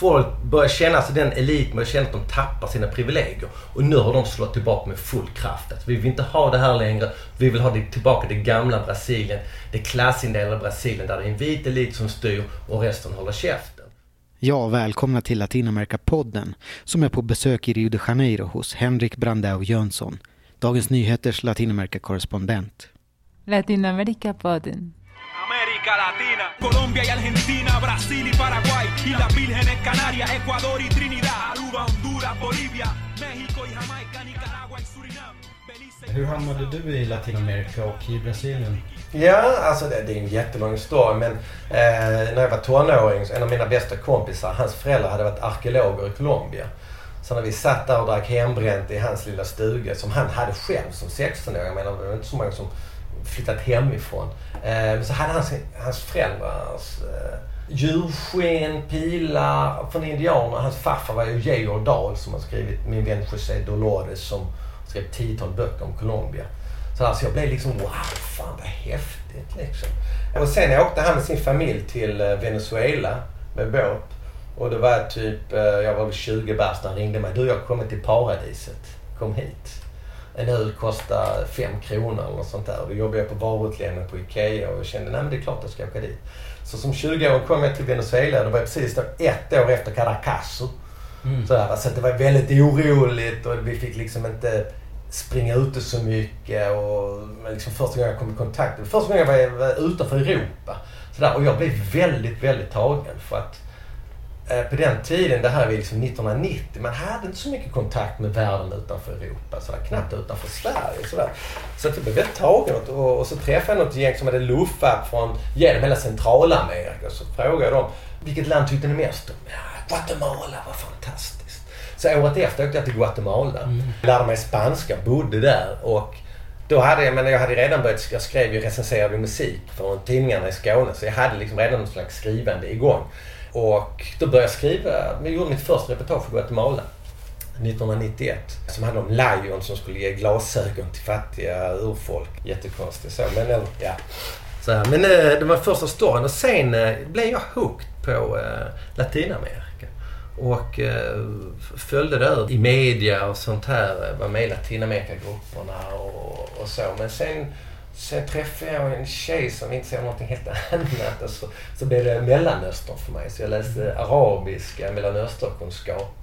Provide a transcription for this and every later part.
folk börjar känna sig, den eliten börjar känna att de tappar sina privilegier. Och nu har de slått tillbaka med full kraft. Alltså, vi vill inte ha det här längre. Vi vill ha det tillbaka det gamla Brasilien. Det klassindelade Brasilien där det är en vit elit som styr och resten håller käften. Ja, välkomna till Latinamerika-podden som är på besök i Rio de Janeiro hos Henrik Brandao Jönsson, Dagens Nyheters Latinamerika-korrespondent. Latinamerika-podden. América Latina, Colombia y Argentina, Brasil y Paraguay, y las vírgenes Canarias, Ecuador y Trinidad, Aruba, Honduras, Bolivia, México y Jamaica, Nicaragua y Surinam. Hur hamnade du i Latinamerika och i Brasilien? Ja, alltså det, det är en jättelång story men eh, när jag var tonåring, en av mina bästa kompisar, hans föräldrar hade varit arkeologer i Colombia. Så när vi satt där och drack hembränt i hans lilla stuga som han hade själv som 16-åring. Jag menar det var inte så många som flyttat hemifrån. Eh, men så hade hans, hans föräldrars eh, djursken, pilar från indianer. Hans farfar var ju Georg Dahl som har skrivit Min vän José Dolores som skrev tiotal böcker om Colombia. Så alltså jag blev liksom wow, fan vad häftigt liksom. Och sen åkte han med sin familj till eh, Venezuela med båt. Och det var typ, eh, jag var väl 20 bast när han ringde mig. Du, jag har kommit till paradiset. Kom hit. En öl kostar 5 kronor eller något sånt där. Då jobbade jag på varuutlämning på IKEA och kände, nej men det är klart jag ska åka dit. Så som 20-åring kom jag till Venezuela. Det var precis då ett år efter Caracaso. Mm. Så, där, så det var väldigt oroligt och vi fick liksom inte springa ute så mycket. Och liksom första gången jag kom i kontakt, första gången jag var, utanför Europa. Så där, och jag blev väldigt, väldigt tagen för att på den tiden, det här är liksom 1990, man hade inte så mycket kontakt med världen utanför Europa. Så där, knappt utanför Sverige. Så, där. så jag blev väldigt tagen och, och så träffade jag något gäng som hade luffat från genom hela Centralamerika. Så frågade jag dem, vilket land tyckte ni mest om? Ja, Guatemala var fantastiskt. Så året efter åkte jag till Guatemala. Mm. Lärde mig spanska, bodde där och då hade jag, men jag hade redan börjat, jag skrev ju recenserade musik för tidningarna i Skåne så jag hade liksom redan något slags skrivande igång. Och då började jag skriva, jag gjorde mitt första reportage för Guatemala. 1991. Som handlade om Lion som skulle ge glasögon till fattiga urfolk. Jättekonstigt så, men ja. Så här. Men eh, det var första storyn och sen eh, blev jag hooked på eh, Latinamerika. Och följde det i media och sånt här. Var med i Latinamerikagrupperna och, och så. Men sen, sen träffade jag en tjej som inte säger någonting helt annat. Och så, så blev det Mellanöstern för mig. Så jag läste arabiska, Mellanösternkunskap.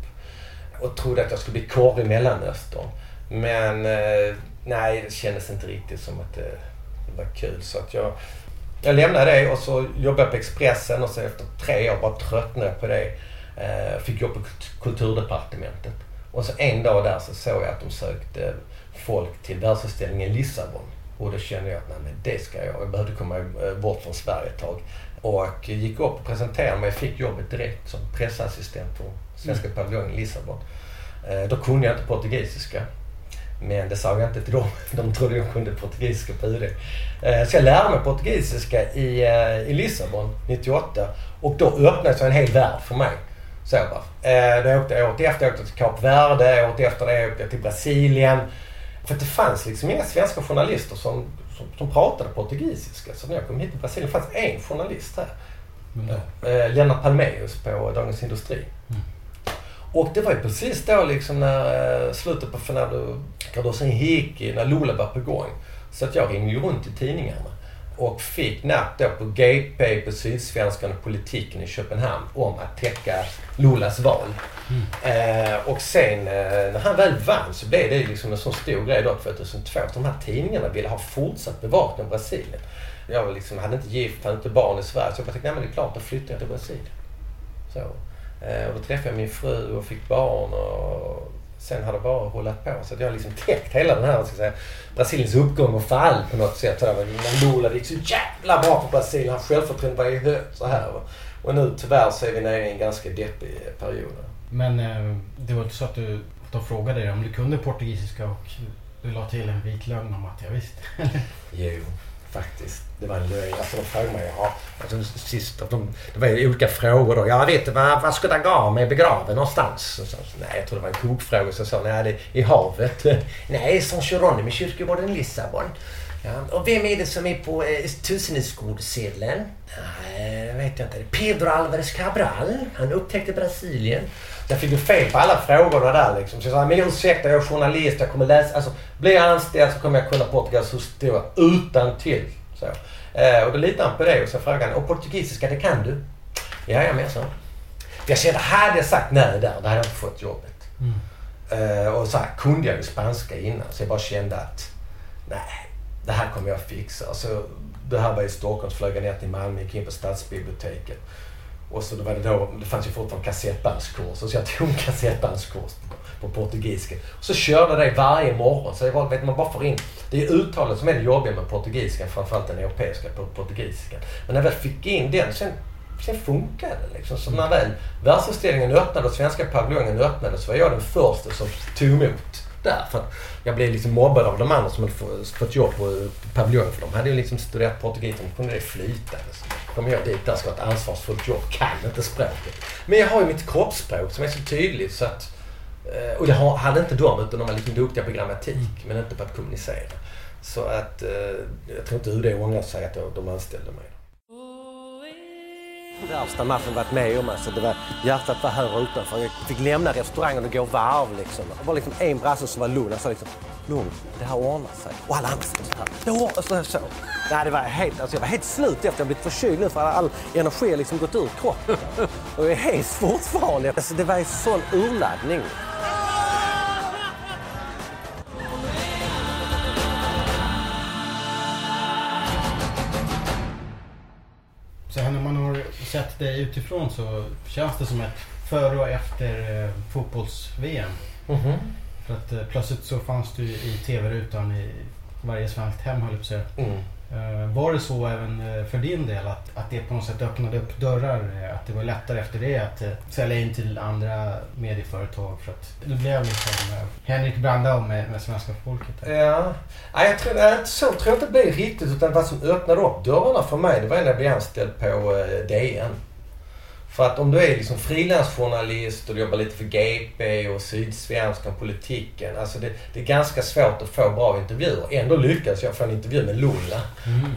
Och trodde att jag skulle bli korre i Mellanöstern. Men eh, nej, det kändes inte riktigt som att det, var kul. Så att jag, jag lämnade det och så jobbade jag på Expressen och så efter tre år bara tröttnade jag på det. Eh, fick jobb på Kulturdepartementet. Och så en dag där så såg jag att de sökte folk till världsutställningen i Lissabon. Och då kände jag att nej, men det ska jag. Jag behövde komma eh, bort från Sverige ett tag. Och gick upp och presenterade mig. Fick jobbet direkt som pressassistent på Svenska mm. paviljongen i Lissabon. Eh, då kunde jag inte portugisiska. Men det sa jag inte till dem. De trodde jag kunde portugisiska på UD. Så jag lärde mig portugisiska i, i Lissabon 98. Och då öppnades en hel värld för mig. Så va. Eh, då åkte jag året efter åkte jag till Kap Verde. Året efter det åkte jag till Brasilien. För det fanns liksom inga svenska journalister som, som, som pratade portugisiska. Så när jag kom hit till Brasilien fanns en journalist här. Mm. Eh, Lennart Palmeus på Dagens Industri. Mm. Och det var ju precis då liksom när eh, slutet på Fernando Cardoso Henrique, när Lula var på gång. Så att jag ringde ju runt i tidningarna och fick napp då på GP, på Sydsvenskan och Politiken i Köpenhamn om att täcka Lulas val. Mm. Eh, och sen eh, när han väl vann så blev det liksom en sån stor grej då 2002 att de här tidningarna ville ha fortsatt bevakning av Brasilien. Jag var liksom, hade inte gift, hade inte barn i Sverige så jag tänkte, nej men det är klart, då flyttar jag till Brasilien. Så. Eh, och då träffade jag min fru och fick barn och sen har det bara hållit på. Så att jag har liksom täckt hela den här, ska säga, Brasiliens uppgång och fall på något sätt. Lula gick så jävla bra för Brasilien. Hans självförtroende var ju högt så här. Och nu tyvärr så är vi nere i en ganska deppig period. Men eh, det var inte så att du, de frågade dig om du kunde portugisiska och du la till en vit lögn om att jag visste? jo faktiskt. Det var en lögn. Alltså de frågade mig, ja, alltså, sist, de, det var ju olika frågor då. Jag vet var, var ska Dagame begraven någonstans? Så, nej, jag tror det var en kokfråga. Så jag sa, nej, det är i havet. nej, San Geronimo kyrkogården i Lissabon. Ja. Och vem är det som är på eh, tusenhetskortsedeln? Nej, det vet jag inte. Pedro Alvarez Cabral. Han upptäckte Brasilien. Jag fick ju fel på alla frågorna där liksom. Så jag sa, men ursäkta, jag är journalist, jag kommer läsa. Alltså, blir jag anställd så kommer jag kunna Portugals historia utan till. Så. Eh, och då litade han på det och så frågade han, och portugisiska, det kan du? Ja, jag så. Jag kände, hade jag sagt nej där, då hade jag inte fått jobbet. Eh, och så här, kunde jag ju spanska innan, så jag bara kände att nej, det här kommer jag fixa. Så det här var i Stockholm, så flög jag ner till Malmö, gick in på stadsbiblioteket. Och så var det då, det fanns ju fortfarande kassettbandskurser, så jag tog en kassettbandskurs på, portugisiska. Och så körde jag det varje morgon. Så det var, vet man bara får in, det är uttalet som är det jobbiga med portugisiskan, framförallt den europeiska portugisiskan. Men när jag väl fick in den, sen, sen funkade det liksom. Så när väl världsutställningen öppnade och svenska paviljongen öppnade så var jag den första som tog emot där. För att jag blev liksom mobbad av de andra som hade fått- jobb på paviljongen. För de hade ju liksom studerat portugisiska, de kunde det flytande. Så kommer jag dit där ska ha ett ansvarsfullt jobb, kan inte språket. Men jag har ju mitt kroppsspråk som är så tydligt så att... Eh, och det hade inte de, utan de var liksom duktiga på grammatik men inte på att kommunicera. Så att eh, jag tror inte UD ångrar sig att de anställde mig. Värsta matchen varit med om. Alltså, det var, hjärtat var här utanför. Jag fick lämna restaurangen och gå varv. Liksom. Det var liksom en brasse som var lugn. Han sa liksom, lugn, det här ordnar sig. Och alla andra sa så här, det ordnar sig. Så. Nej, det var helt, alltså, jag var helt slut efter. Jag har blivit förkyld nu för all energi har liksom gått ur kroppen. Och jag är hes fortfarande. Alltså, det var en sån urladdning. Sett det utifrån så känns det som ett före och efter eh, fotbolls-VM. För att eh, plötsligt så fanns du i TV-rutan i varje svenskt hem höll jag på att säga. Mm. Eh, var det så även eh, för din del att, att det på något sätt öppnade upp dörrar? Eh, att det var lättare efter det att sälja in till andra medieföretag? För att du blev liksom Henrik Brandau med, med svenska folket. Ja. Nej, jag tror, jag, så tror jag inte det blev riktigt. Utan vad som öppnade upp dörrarna för mig, det var när jag blev anställd på DN. För att om du är liksom frilansjournalist och du jobbar lite för GP och Sydsvenskan, politiken. Alltså det, det är ganska svårt att få bra intervjuer. Ändå lyckades jag få en intervju med Lulla.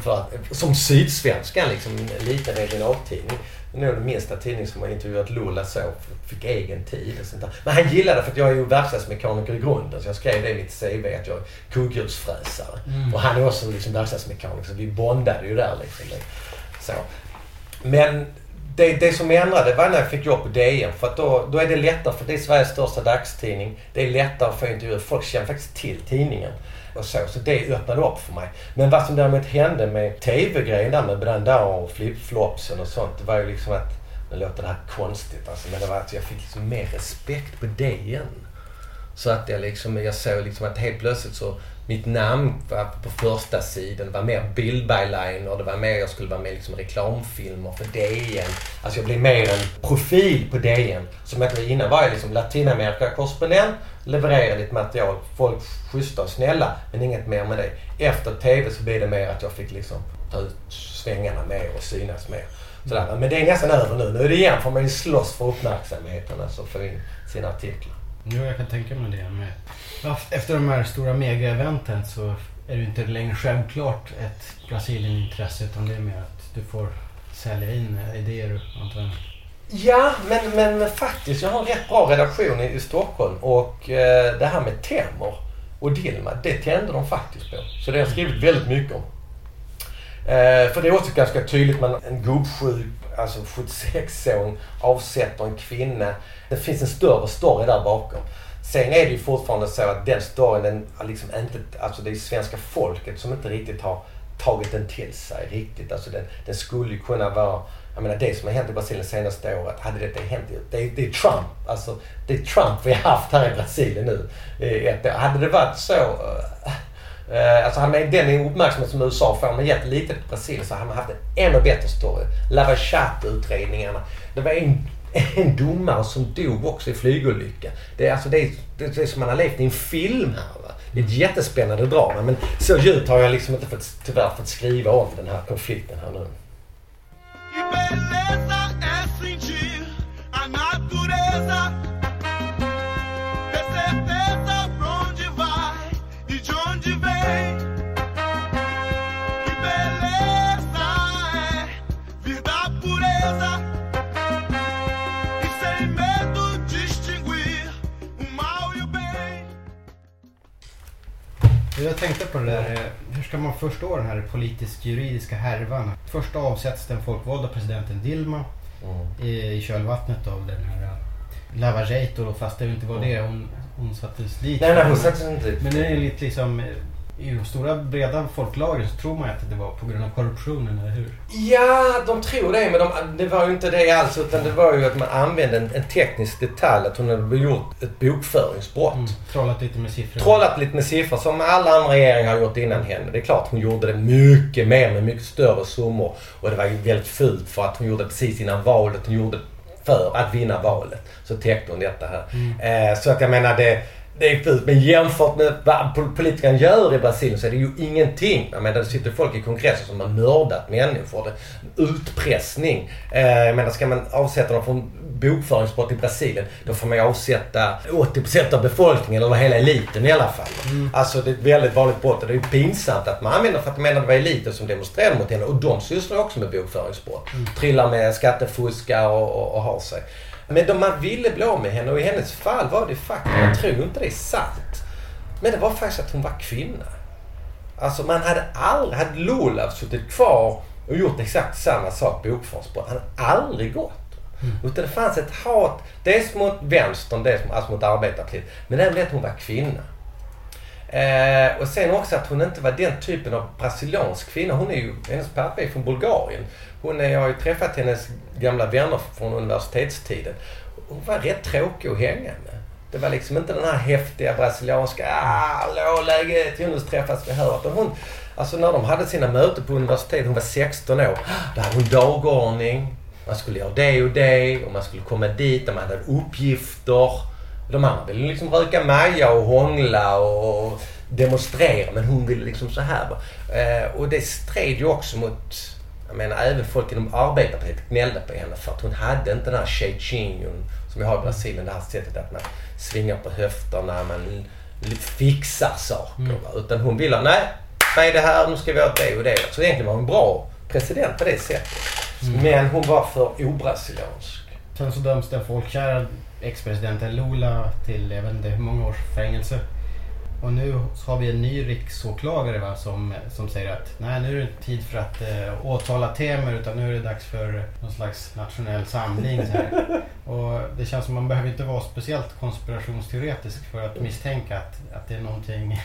För att, som Sydsvenskan, liksom, en liten regionaltidning. Det är nog den minsta tidning som har intervjuat Lulla så. Fick egen tid och sånt där. Men han gillade för att jag är ju verkstadsmekaniker i grunden. Så jag skrev det i mitt CV att jag är kugghjulsfräsare. Och han är också liksom verkstadsmekaniker så vi bondade ju där liksom. Så. Men det, det som ändrade var när jag fick jobb på DN. För att då, då är det lättare, för det är Sveriges största dagstidning. Det är lättare att få intervjuer. Folk känner faktiskt till tidningen. Och så, så det öppnade upp för mig. Men vad som däremot hände med TV-grejen där med Brandao och flipflopsen och sånt. Det var ju liksom att, nu låter det här konstigt alltså, men det var att jag fick liksom mer respekt på DN. Så att jag liksom, jag såg liksom att helt plötsligt så, mitt namn var på första sidan. Det var mer bildbyliner, det var mer, jag skulle vara med i liksom reklamfilmer för DN. Alltså jag blev mer en profil på DN. Som jag innan var jag liksom Latinamerika-korrespondent, levererade lite material. Folk schyssta och snälla, men inget mer med det. Efter TV så blev det mer att jag fick liksom ta ut svängarna mer och synas mer. Sådär. Men det är nästan över nu. Nu är det igen, får man ju slåss för uppmärksamheten, alltså få in sina artiklar. Jo, jag kan tänka mig det. Med. Efter de här stora mega-eventen så är det ju inte längre självklart ett Brasilien-intresse utan det är mer att du får sälja in idéer antar jag. Ja, men, men faktiskt. Jag har en rätt bra redaktion i, i Stockholm och eh, det här med Temor och Dilma, det tände de faktiskt på. Så det har jag skrivit väldigt mycket om. Eh, för det är också ganska tydligt, man, en gubbsjuk, alltså 76-åring avsätter en kvinna. Det finns en större story där bakom. Sen är det ju fortfarande så att den storyn, den liksom inte, alltså det är svenska folket som inte riktigt har tagit den till sig riktigt. Alltså den, den skulle ju kunna vara, jag menar det som har hänt i Brasilien senaste året, hade detta hänt, det är, det är Trump. Alltså det är Trump vi har haft här i Brasilien nu i ett år. Hade det varit så, eh, eh, alltså han den uppmärksamhet som USA får med ett på Brasilien så hade man haft en ännu bättre story. Lavachat-utredningarna. Det var en, en domare som dog också i flygolycka. Det är, alltså, det är, det är som man har levt i en film här. Va? Det är ett jättespännande drama men så djupt har jag liksom inte fått, tyvärr fått skriva om den här konflikten här nu. Jag tänkte på det där, hur ska man förstå den här politisk-juridiska härvan? Först avsätts den folkvalda presidenten Dilma Mm. i, i kölvattnet av den här Lavajato då, fast det inte var det hon, hon sattes dit. Nej, nej, hon sattes inte dit. Men det är lite liksom, eh, i de stora breda folklagren så tror man ju att det var på grund av korruptionen, eller hur? Ja, de tror det, men de, det var ju inte det alls. Utan det var ju att man använde en, en teknisk detalj. Att hon hade gjort ett bokföringsbrott. Mm, trollat lite med siffror. Trollat lite med siffror som alla andra regeringar har gjort innan henne. Det är klart hon gjorde det mycket mer med mycket större summor. Och det var ju väldigt fult för att hon gjorde det precis innan valet. Hon gjorde det för att vinna valet. Så täckte hon detta här. Mm. Eh, så att jag menar det, det är fult. Men jämfört med vad pol- politikerna gör i Brasilien så är det ju ingenting. Jag menar det sitter folk i kongressen som har mördat människor. Det, utpressning. Eh, jag menar ska man avsätta dem från bokföringsbrott i Brasilien då får man ju avsätta 80% av befolkningen eller hela eliten i alla fall. Alltså det är ett väldigt vanligt brott det är ju pinsamt att man använder för att man menar det var eliten som demonstrerade mot henne och de sysslar också med bokföringsbrott. Trillar med skattefuskar och, och, och har sig. Men de man ville bli av med henne och i hennes fall var det faktiskt, jag tror inte det är sant. Men det var faktiskt att hon var kvinna. Alltså man hade aldrig, hade Lula suttit kvar och gjort exakt samma sak bokföringsbrott. Han hade aldrig gått. Utan det fanns ett hat, dels mot vänstern, dels alltså mot arbetarpartiet. Men även det att hon var kvinna. Eh, och sen också att hon inte var den typen av brasiliansk kvinna. Hon är ju, hennes pappa är från Bulgarien. Hon är, jag har ju träffat hennes gamla vänner från universitetstiden. Hon var rätt tråkig att hänga med. Det var liksom inte den här häftiga brasilianska, ah, hallå läget, nu träffas vi här. Utan hon, alltså när de hade sina möten på universitetet, hon var 16 år, då hade hon dagordning. Man skulle göra det och det och man skulle komma dit och man hade uppgifter. De andra ville liksom röka maja och hångla och demonstrera men hon ville liksom så här. Eh, och det stred ju också mot, jag menar även folk inom arbetarpartiet gnällde på henne för att hon hade inte den här chechingon som vi har i Brasilien. Det här sättet att man svingar på höfterna, man fixar saker. va. Utan hon ville, nej, vad är det här, nu ska vi ha det och det. Så egentligen var hon bra president på det sättet. Men hon var för obrasiliansk. Sen så döms den folkkära ex-presidenten Lula till, jag vet inte hur många års fängelse. Och nu har vi en ny riksåklagare va, som, som säger att nej, nu är det inte tid för att eh, åtala Temer utan nu är det dags för någon slags nationell samling. Här. Och det känns som man behöver inte vara speciellt konspirationsteoretisk för att misstänka att, att det är någonting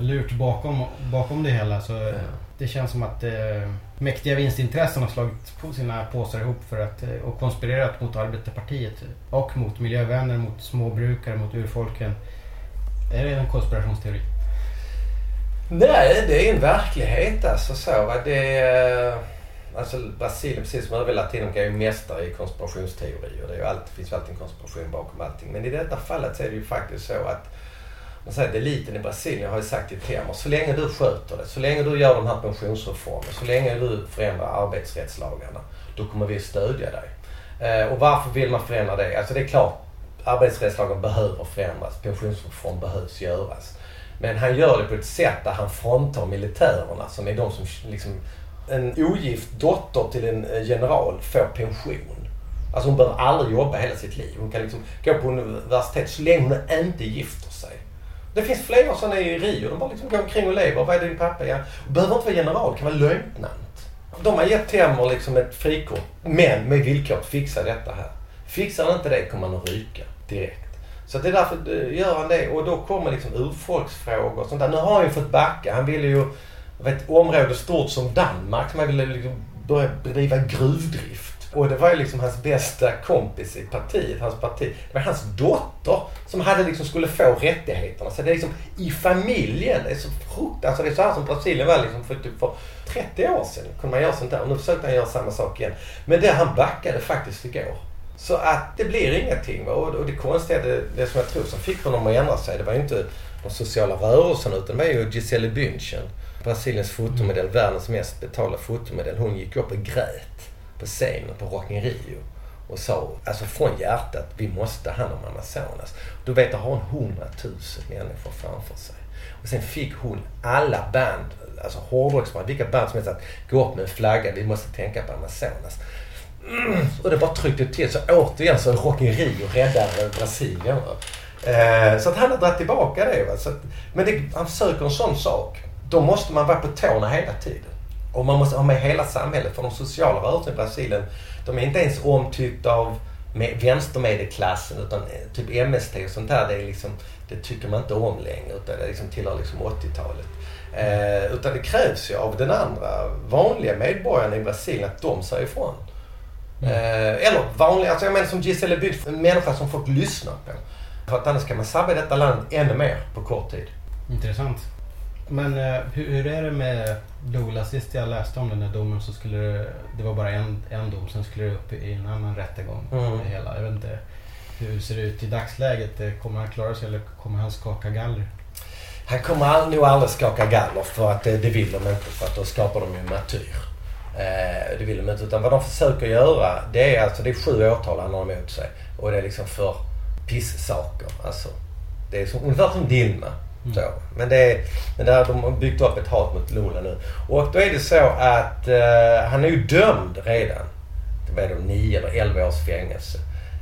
lurt bakom, bakom det hela. Så det känns som att eh, mäktiga vinstintressen har slagit på sina påsar ihop för att, eh, och konspirerat mot arbetarpartiet och mot miljövänner, mot småbrukare, mot urfolken. Är det en konspirationsteori? Nej, det är en verklighet alltså så. Va? Det alltså Brasilien, precis som övriga Latinamerika, är ju mästare i konspirationsteorier. Det, är ju alltid, finns ju alltid en konspiration bakom allting. Men i detta fallet så är det ju faktiskt så att man säger att eliten i Brasilien har ju sagt till Temer så länge du sköter det, så länge du gör de här pensionsreformerna, så länge du förändrar arbetsrättslagarna, då kommer vi stödja dig. Eh, och varför vill man förändra det? Alltså det är klart, arbetsrättslagen behöver förändras, pensionsreform behövs göras. Men han gör det på ett sätt där han fråntar militärerna, som är de som liksom... En ogift dotter till en eh, general får pension. Alltså hon behöver aldrig jobba hela sitt liv. Hon kan liksom gå på universitet så länge hon inte är gift det finns flera sådana i Rio. De bara liksom går omkring och lever. Vad är din pappa? Ja. Behöver inte vara general, kan vara löjtnant. De har gett Temer liksom ett frikort. Men med villkor att fixa detta här. Fixar han inte det kommer han att ryka direkt. Så det är därför eh, gör han det. Och då kommer liksom urfolksfrågor och sånt där. Nu har han ju fått backa. Han ville ju, vet, område stort som Danmark. Man ville liksom börja bedriva gruvdrift. Och det var ju liksom hans bästa kompis i partiet, hans parti. Det var hans dotter som hade liksom skulle få rättigheterna. Så det är liksom i familjen. Det är så fruktansvärt. Alltså det är så här som Brasilien var liksom för typ för 30 år sedan. Kunde man göra sånt där. Och nu försökte han göra samma sak igen. Men det han backade faktiskt igår. Så att det blir ingenting. Va? Och, det konstiga, det, det som jag tror som fick honom att ändra sig, det var ju inte de sociala rörelserna utan det var ju Gisele Bündchen. Brasiliens fotomodell, världens mest betalda fotomodell. Hon gick upp och grät på scenen på Rock in Rio och sa, alltså från hjärtat, vi måste ta hand om Amazonas. Du vet, då har hon hundratusen människor framför sig. Och sen fick hon alla band, alltså hårdrocksband, vilka band som helst att gå upp med en flagga, vi måste tänka på Amazonas. Mm, och det bara tryckte till. Så återigen så Rock in Rio räddar Brasilien. Eh, så att han har dragit tillbaka det. Va? Så att, men det, han söker en sån sak. Då måste man vara på tårna hela tiden. Och man måste ha med hela samhället. För de sociala rörelserna i Brasilien, de är inte ens omtyckta av med vänstermedelklassen utan eh, typ MST och sånt där. Det, är liksom, det tycker man inte om längre utan det liksom tillhör liksom 80-talet. Eh, utan det krävs ju av den andra vanliga medborgaren i Brasilien att de säger ifrån. Eh, eller vanliga, alltså jag menar som Giselle Bündchen, en människa som folk lyssnar på. För att annars kan man sabba detta land ännu mer på kort tid. Intressant. Men eh, hur, hur är det med Lula? Sist jag läste om den här domen så skulle det, det var bara en, en dom, sen skulle det upp i en annan rättegång. Mm. Hela. Jag vet inte hur ser det ut i dagsläget? Eh, Kommer han klara sig eller kommer han skaka galler? Han kommer nog aldrig skaka galler för att det, det vill de inte för att då skapar de ju en martyr. Eh, det vill de inte. Utan vad de försöker göra det är alltså det är sju åtal han har emot sig. Och det är liksom för pissaker. Alltså, det är som, ungefär som Dilma. Mm. Så. Men, det är, men här, de har byggt upp ett hat mot Lula nu. Och då är det så att eh, han är ju dömd redan. Det var de nio eller elva års fängelse.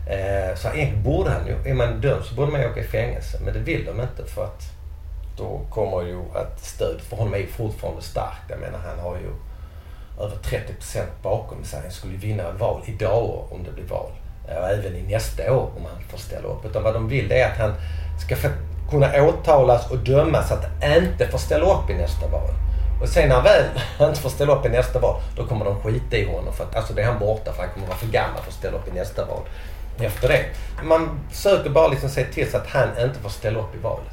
Eh, så egentligen borde han ju, är man dömd så borde man ju åka i fängelse. Men det vill de inte för att då kommer ju att stöd för honom är ju fortfarande starkt. Jag menar han har ju över 30% bakom sig. Han skulle ju vinna val idag om det blir val. Och även i nästa år om han får ställa upp. Utan vad de vill det är att han ska få kunna åtalas och dömas så att inte får ställa upp i nästa val. Och sen när han väl inte får ställa upp i nästa val, då kommer de skita i honom. För att, alltså det är han borta för han kommer vara för gammal för att ställa upp i nästa val. Efter det. Man försöker bara liksom se till så att han inte får ställa upp i valet.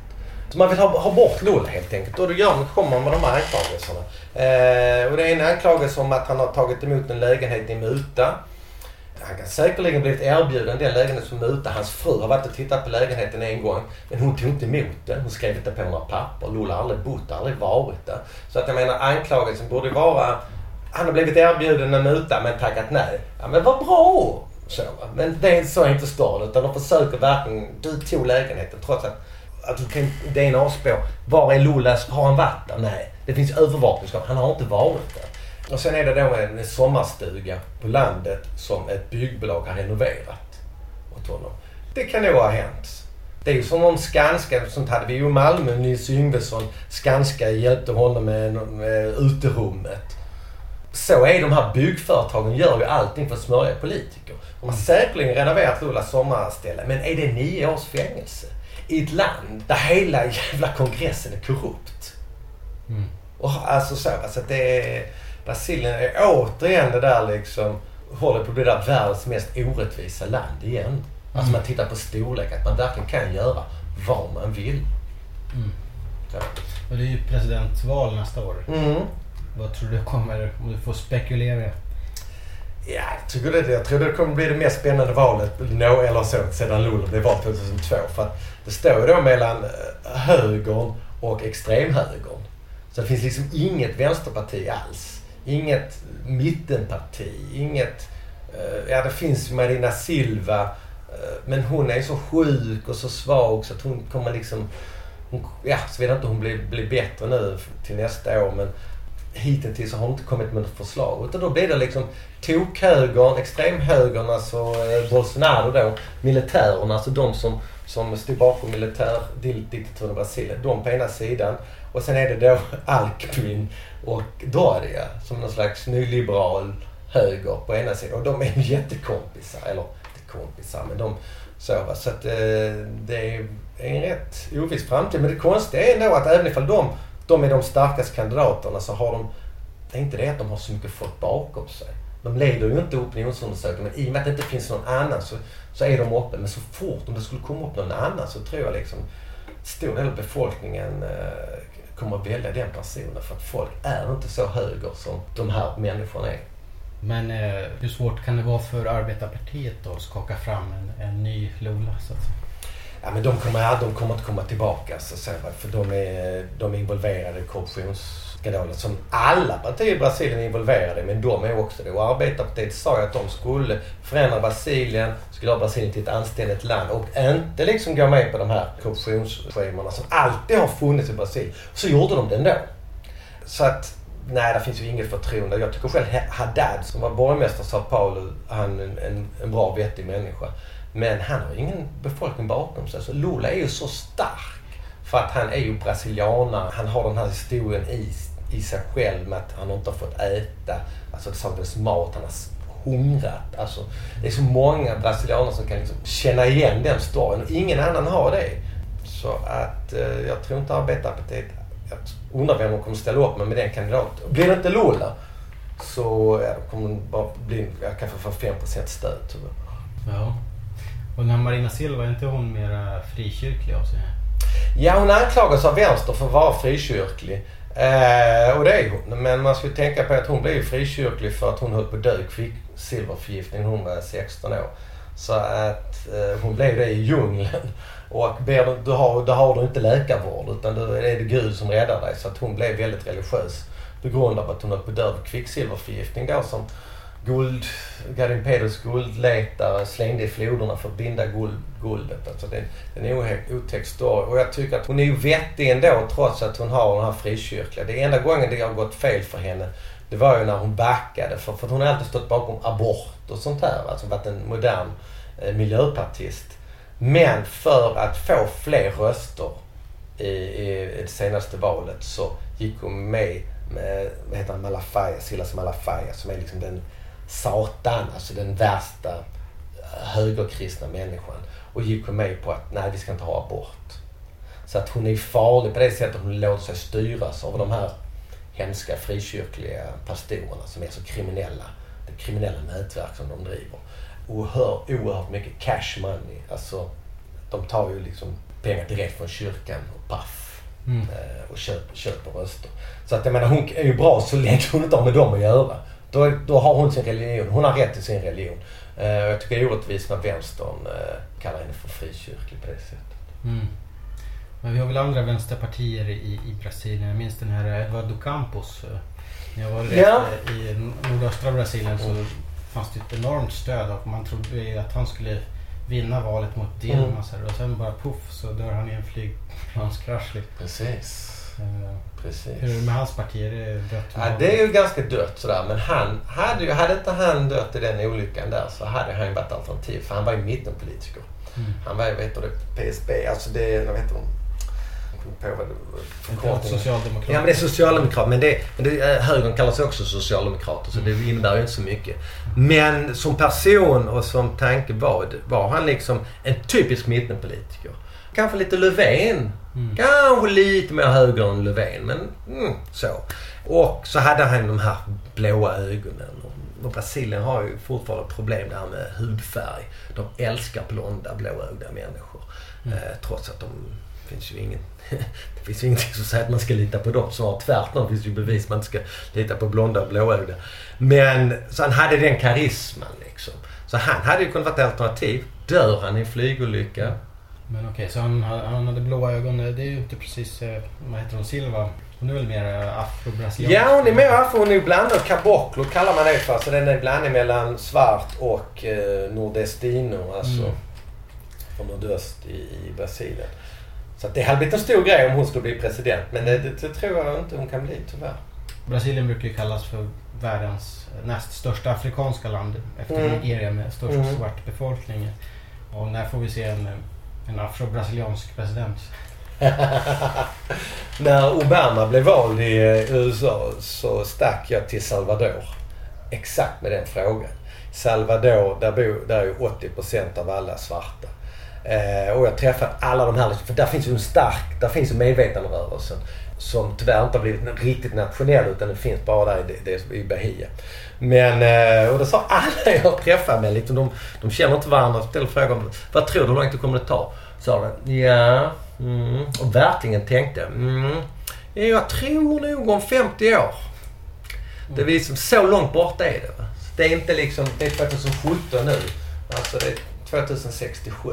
Så man vill ha, ha bort Lula helt enkelt. Och då gör man, kommer man med de här anklagelserna. Eh, och det är en anklagelse om att han har tagit emot en lägenhet i muta. Han kan säkerligen blivit erbjuden den lägenheten som muta. Hans fru har varit och tittat på lägenheten en gång. Men hon tog inte emot den. Hon skrev inte på några papper. Lola har aldrig bott där, aldrig varit där. Så att jag menar anklagelsen borde vara han har blivit erbjuden en muta men tackat nej. Ja men vad bra! Så, men det är så är inte staden utan de försöker verkligen, du tog lägenheten trots att, att du kan DNA-spår. Var är Lolas? Har han varit där? Nej. Det finns övervakningskameror. Han har inte varit där. Och sen är det då en sommarstuga på landet som ett byggbolag har renoverat åt honom. Det kan nog ha hänt. Det är ju som om Skanska, sånt hade vi ju i Malmö, Nils Yngvesson. Skanska hjälpte honom med, med uterummet. Så är de här byggföretagen, gör ju allting för att smörja politiker. De har säkerligen renoverat Lulas sommarställe, men är det nio års fängelse? I ett land där hela jävla kongressen är korrupt. Mm. Och alltså så, alltså att det är... Brasilien är återigen det där liksom, håller på att bli det där världens mest orättvisa land igen. Alltså man tittar på storlek, att man verkligen kan göra vad man vill. Mm. Så. Och det är ju presidentval nästa år. Mm. Vad tror du kommer, om du får spekulera? Ja, jag tycker det, jag tror det kommer bli det mest spännande valet no, eller så, sedan Lula blev vald 2002. För att det står då mellan eh, högern och extremhögern. Så det finns liksom inget vänsterparti alls. Inget mittenparti. Inget... Eh, ja, det finns ju Marina Silva. Eh, men hon är så sjuk och så svag så att hon kommer liksom... Hon, ja, så vet jag inte om hon blir, blir bättre nu till nästa år. Men hittills har hon inte kommit med något förslag. Utan då blir det liksom tokhögern, extremhögern, alltså eh, Bolsonaro då, militärerna, alltså de som, som stod bakom militärdiktaturen i Brasilien. De på ena sidan. Och sen är det då Alkmin och Doria som någon slags nyliberal höger på ena sidan. Och de är ju jättekompisar. Eller inte kompisar, men de så. Va? Så att eh, det är en rätt oviss framtid. Men det konstiga är ändå att även ifall de, de är de starkaste kandidaterna så har de det är inte det att de har så mycket folk bakom sig. De leder ju inte opinionsundersökningar men i och med att det inte finns någon annan så, så är de uppe. Men så fort om det skulle komma upp någon annan så tror jag liksom stor del av befolkningen eh, kommer att välja den personen för att folk är inte så höger som de här människorna är. Men eh, hur svårt kan det vara för arbetarpartiet då att skaka fram en, en ny Lula? Så att säga? Ja, men de kommer, de kommer inte komma tillbaka så säga, för de är, de är involverade i korruptionsskandaler som alla partier i Brasilien är involverade i, men de är också det. Och Arbetarpartiet sa ju att de skulle förändra Brasilien, skulle göra Brasilien till ett anständigt land och inte liksom gå med på de här korruptionsschemerna som alltid har funnits i Brasilien. Så gjorde de det ändå. Så att Nej, det finns ju inget förtroende. Jag tycker själv Haddad som var borgmästare i Sao Paulo, han är en, en, en bra vettig människa. Men han har ingen befolkning bakom sig. Så Lula är ju så stark. För att han är ju brasilianare. Han har den här historien i, i sig själv med att han inte har fått äta. Alltså det saknas mat. Han har hungrat. Alltså, det är så många brasilianer som kan liksom känna igen den storyn. Ingen annan har det. Så att eh, jag tror inte Arbetarpartiet... Jag undrar vem de kommer ställa upp med med den kandidaten. Blir det inte Lula så ja, kommer det bara bli... Jag kanske får 5% stöd tyvärr. Ja. Och den här Marina Silva, är inte hon mera frikyrklig av sig? Ja, hon anklagas av vänster för att vara frikyrklig. Eh, och det är hon. Men man ska tänka på att hon blev frikyrklig för att hon höll på att dö i kvicksilverförgiftning när hon var 16 år. Så att eh, hon blev det i djungeln. Och ber du, du har, då har du inte läkarvård utan då är det Gud som räddar dig. Så att hon blev väldigt religiös på grund av att hon höll på att dö av kvicksilverförgiftning då som guld, Gavin Peders guldletare slängde i floderna för att binda guld, guldet. Alltså det, det är en otäck story. Och jag tycker att hon är ju vettig ändå trots att hon har den här frikyrkliga. Det enda gången det har gått fel för henne det var ju när hon backade. För, för hon har alltid stått bakom abort och sånt här. Alltså varit en modern eh, miljöpartist. Men för att få fler röster i, i det senaste valet så gick hon med med, vad heter han, Malafaia, Silas Malafaia som är liksom den Satan, alltså den värsta eh, högerkristna människan. Och gick med på att nej, vi ska inte ha abort. Så att hon är farlig på det sättet att hon låter sig styras av de här hemska frikyrkliga pastorerna som är så kriminella. Det kriminella nätverk som de driver. Oerhört, oerhört mycket cash money. Alltså, de tar ju liksom pengar direkt från kyrkan och paff. Mm. Eh, och köper, köper röster. Så att jag menar, hon är ju bra så länge hon inte har med dem att göra. Då, då har hon sin religion. Hon har rätt till sin religion. Uh, jag tycker det är orättvist när vänstern uh, kallar henne för frikyrklig på det sättet. Mm. Men vi har väl andra vänsterpartier i, i Brasilien. Jag minns den här Eduardo Campos. Eh, när jag var ja. i nordöstra Brasilien så mm. fanns det ett enormt stöd och man trodde att han skulle vinna valet mot Dilma. Mm. Och sen bara puff så dör han i en flygplanskrasch. Precis. Uh, Precis. Hur är det med hans parti? Är det dött? Ja, det är ju ganska dött sådär. Men han hade ju, hade inte han dött i den olyckan där så hade han ju varit alternativ. För han var ju mittenpolitiker. Mm. Han var ju, vet du PSB, alltså det, vad heter hon? På vad det, Socialdemokrat. Ja men det är socialdemokrat. Men, det, men det, eh, högern kallas också socialdemokrater så det mm. innebär ju inte så mycket. Men som person och som tanke var, var han liksom en typisk mittenpolitiker. Kanske lite Löfven Mm. Kanske lite mer höger än Löfven, men mm, så. Och så hade han de här blåa ögonen. Och Brasilien har ju fortfarande problem det här med hudfärg. De älskar blonda, blåögda människor. Mm. Eh, trots att de finns ju ingen, det finns ju ingenting som säger att man ska lita på dem. Snarare tvärtom finns det ju bevis att man inte ska lita på blonda och blåögda. Men så han hade den karisman liksom. Så han hade ju kunnat vara ett alternativ. Dör han i en flygolycka men okej, okay, så han, han hade blåa ögon. Det är ju inte precis, eh, vad heter hon, Silva? Hon är väl mer eh, afro-brasiliansk? Ja, hon är mer afro. Hon är blandad. Caboclo kallar man det för. Så den är blandning mellan svart och eh, nordestino. Alltså mm. från nordöst i, i Brasilien. Så det hade blivit en stor grej om hon skulle bli president. Men det, det, det tror jag inte hon kan bli tyvärr. Brasilien brukar ju kallas för världens näst största afrikanska land efter mm. Nigeria med störst mm. svart befolkning. Och när får vi se en en afro-brasiliansk president. När Obama blev vald eh, i USA så stack jag till Salvador. Exakt med den frågan. Salvador, där, bor, där är 80% av alla svarta. Eh, och jag träffade alla de här, för där finns ju en stark, där finns ju medvetanderörelsen. Som tyvärr inte har blivit riktigt nationell utan den finns bara där i, i Bahia. Men, eh, och då sa alla jag träffade med liksom, de, de känner inte varandra. Ställer frågan, vad tror du, hur långt det kommer att ta? Sa den, ja, mm, och verkligen tänkte, mm, jag tror nog om 50 år. Det är liksom, så långt borta är det. Det är inte liksom, det är 2017 nu. Alltså det är 2067.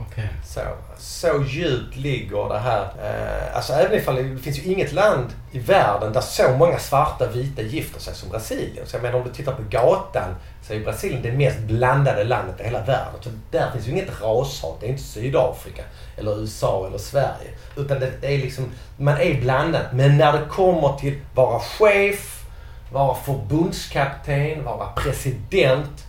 Okay. Så, så djupt ligger det här. Eh, alltså även ifall det finns ju inget land i världen där så många svarta och vita gifter sig som Brasilien. Så jag menar om du tittar på gatan så är Brasilien det mest blandade landet i hela världen. Så där finns ju inget rashat. Det är inte Sydafrika eller USA eller Sverige. Utan det, det är liksom, man är blandad. Men när det kommer till vara chef, vara förbundskapten, vara president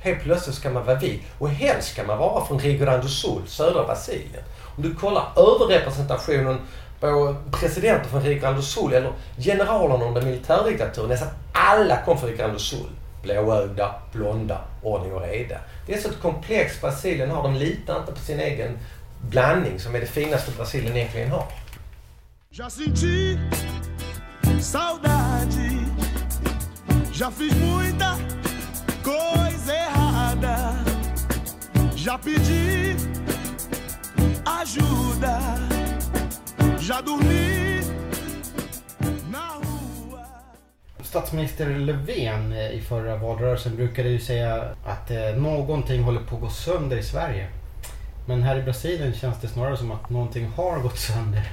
helt plötsligt ska man vara vit. Och helst ska man vara från Rio Grande do Sul, södra Brasilien. Om du kollar överrepresentationen på presidenter från Rio Grande do Sul eller generalerna under militärdiktaturen. Nästan alla kom från Rio Grande do Sul. Blåögda, blonda, ordning och reda. Det är så ett komplext Brasilien har. De litar inte på sin egen blandning som är det finaste Brasilien egentligen har. Já senti saudade, já fiz muita coisa errada, já pedi ajuda, já dormi na rua. Statsminister Löfven eh, i förra valrörelsen brukade ju säga att eh, någonting håller på att gå sönder i Sverige. Men här i Brasilien känns det snarare som att någonting har gått sönder.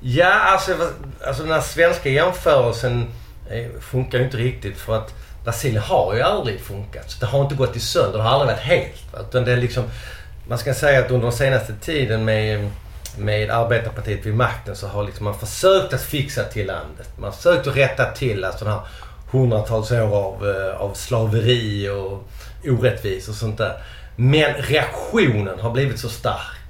Ja, alltså, alltså den här svenska jämförelsen eh, funkar ju inte riktigt för att Brasilien har ju aldrig funkat. Så det har inte gått i sönder. Det har aldrig varit helt. Utan det är liksom, man ska säga att under den senaste tiden med, med arbetarpartiet vid makten så har liksom man försökt att fixa till landet. Man har försökt att rätta till alltså den här hundratals år av, eh, av slaveri och orättvisor och sånt där. Men reaktionen har blivit så stark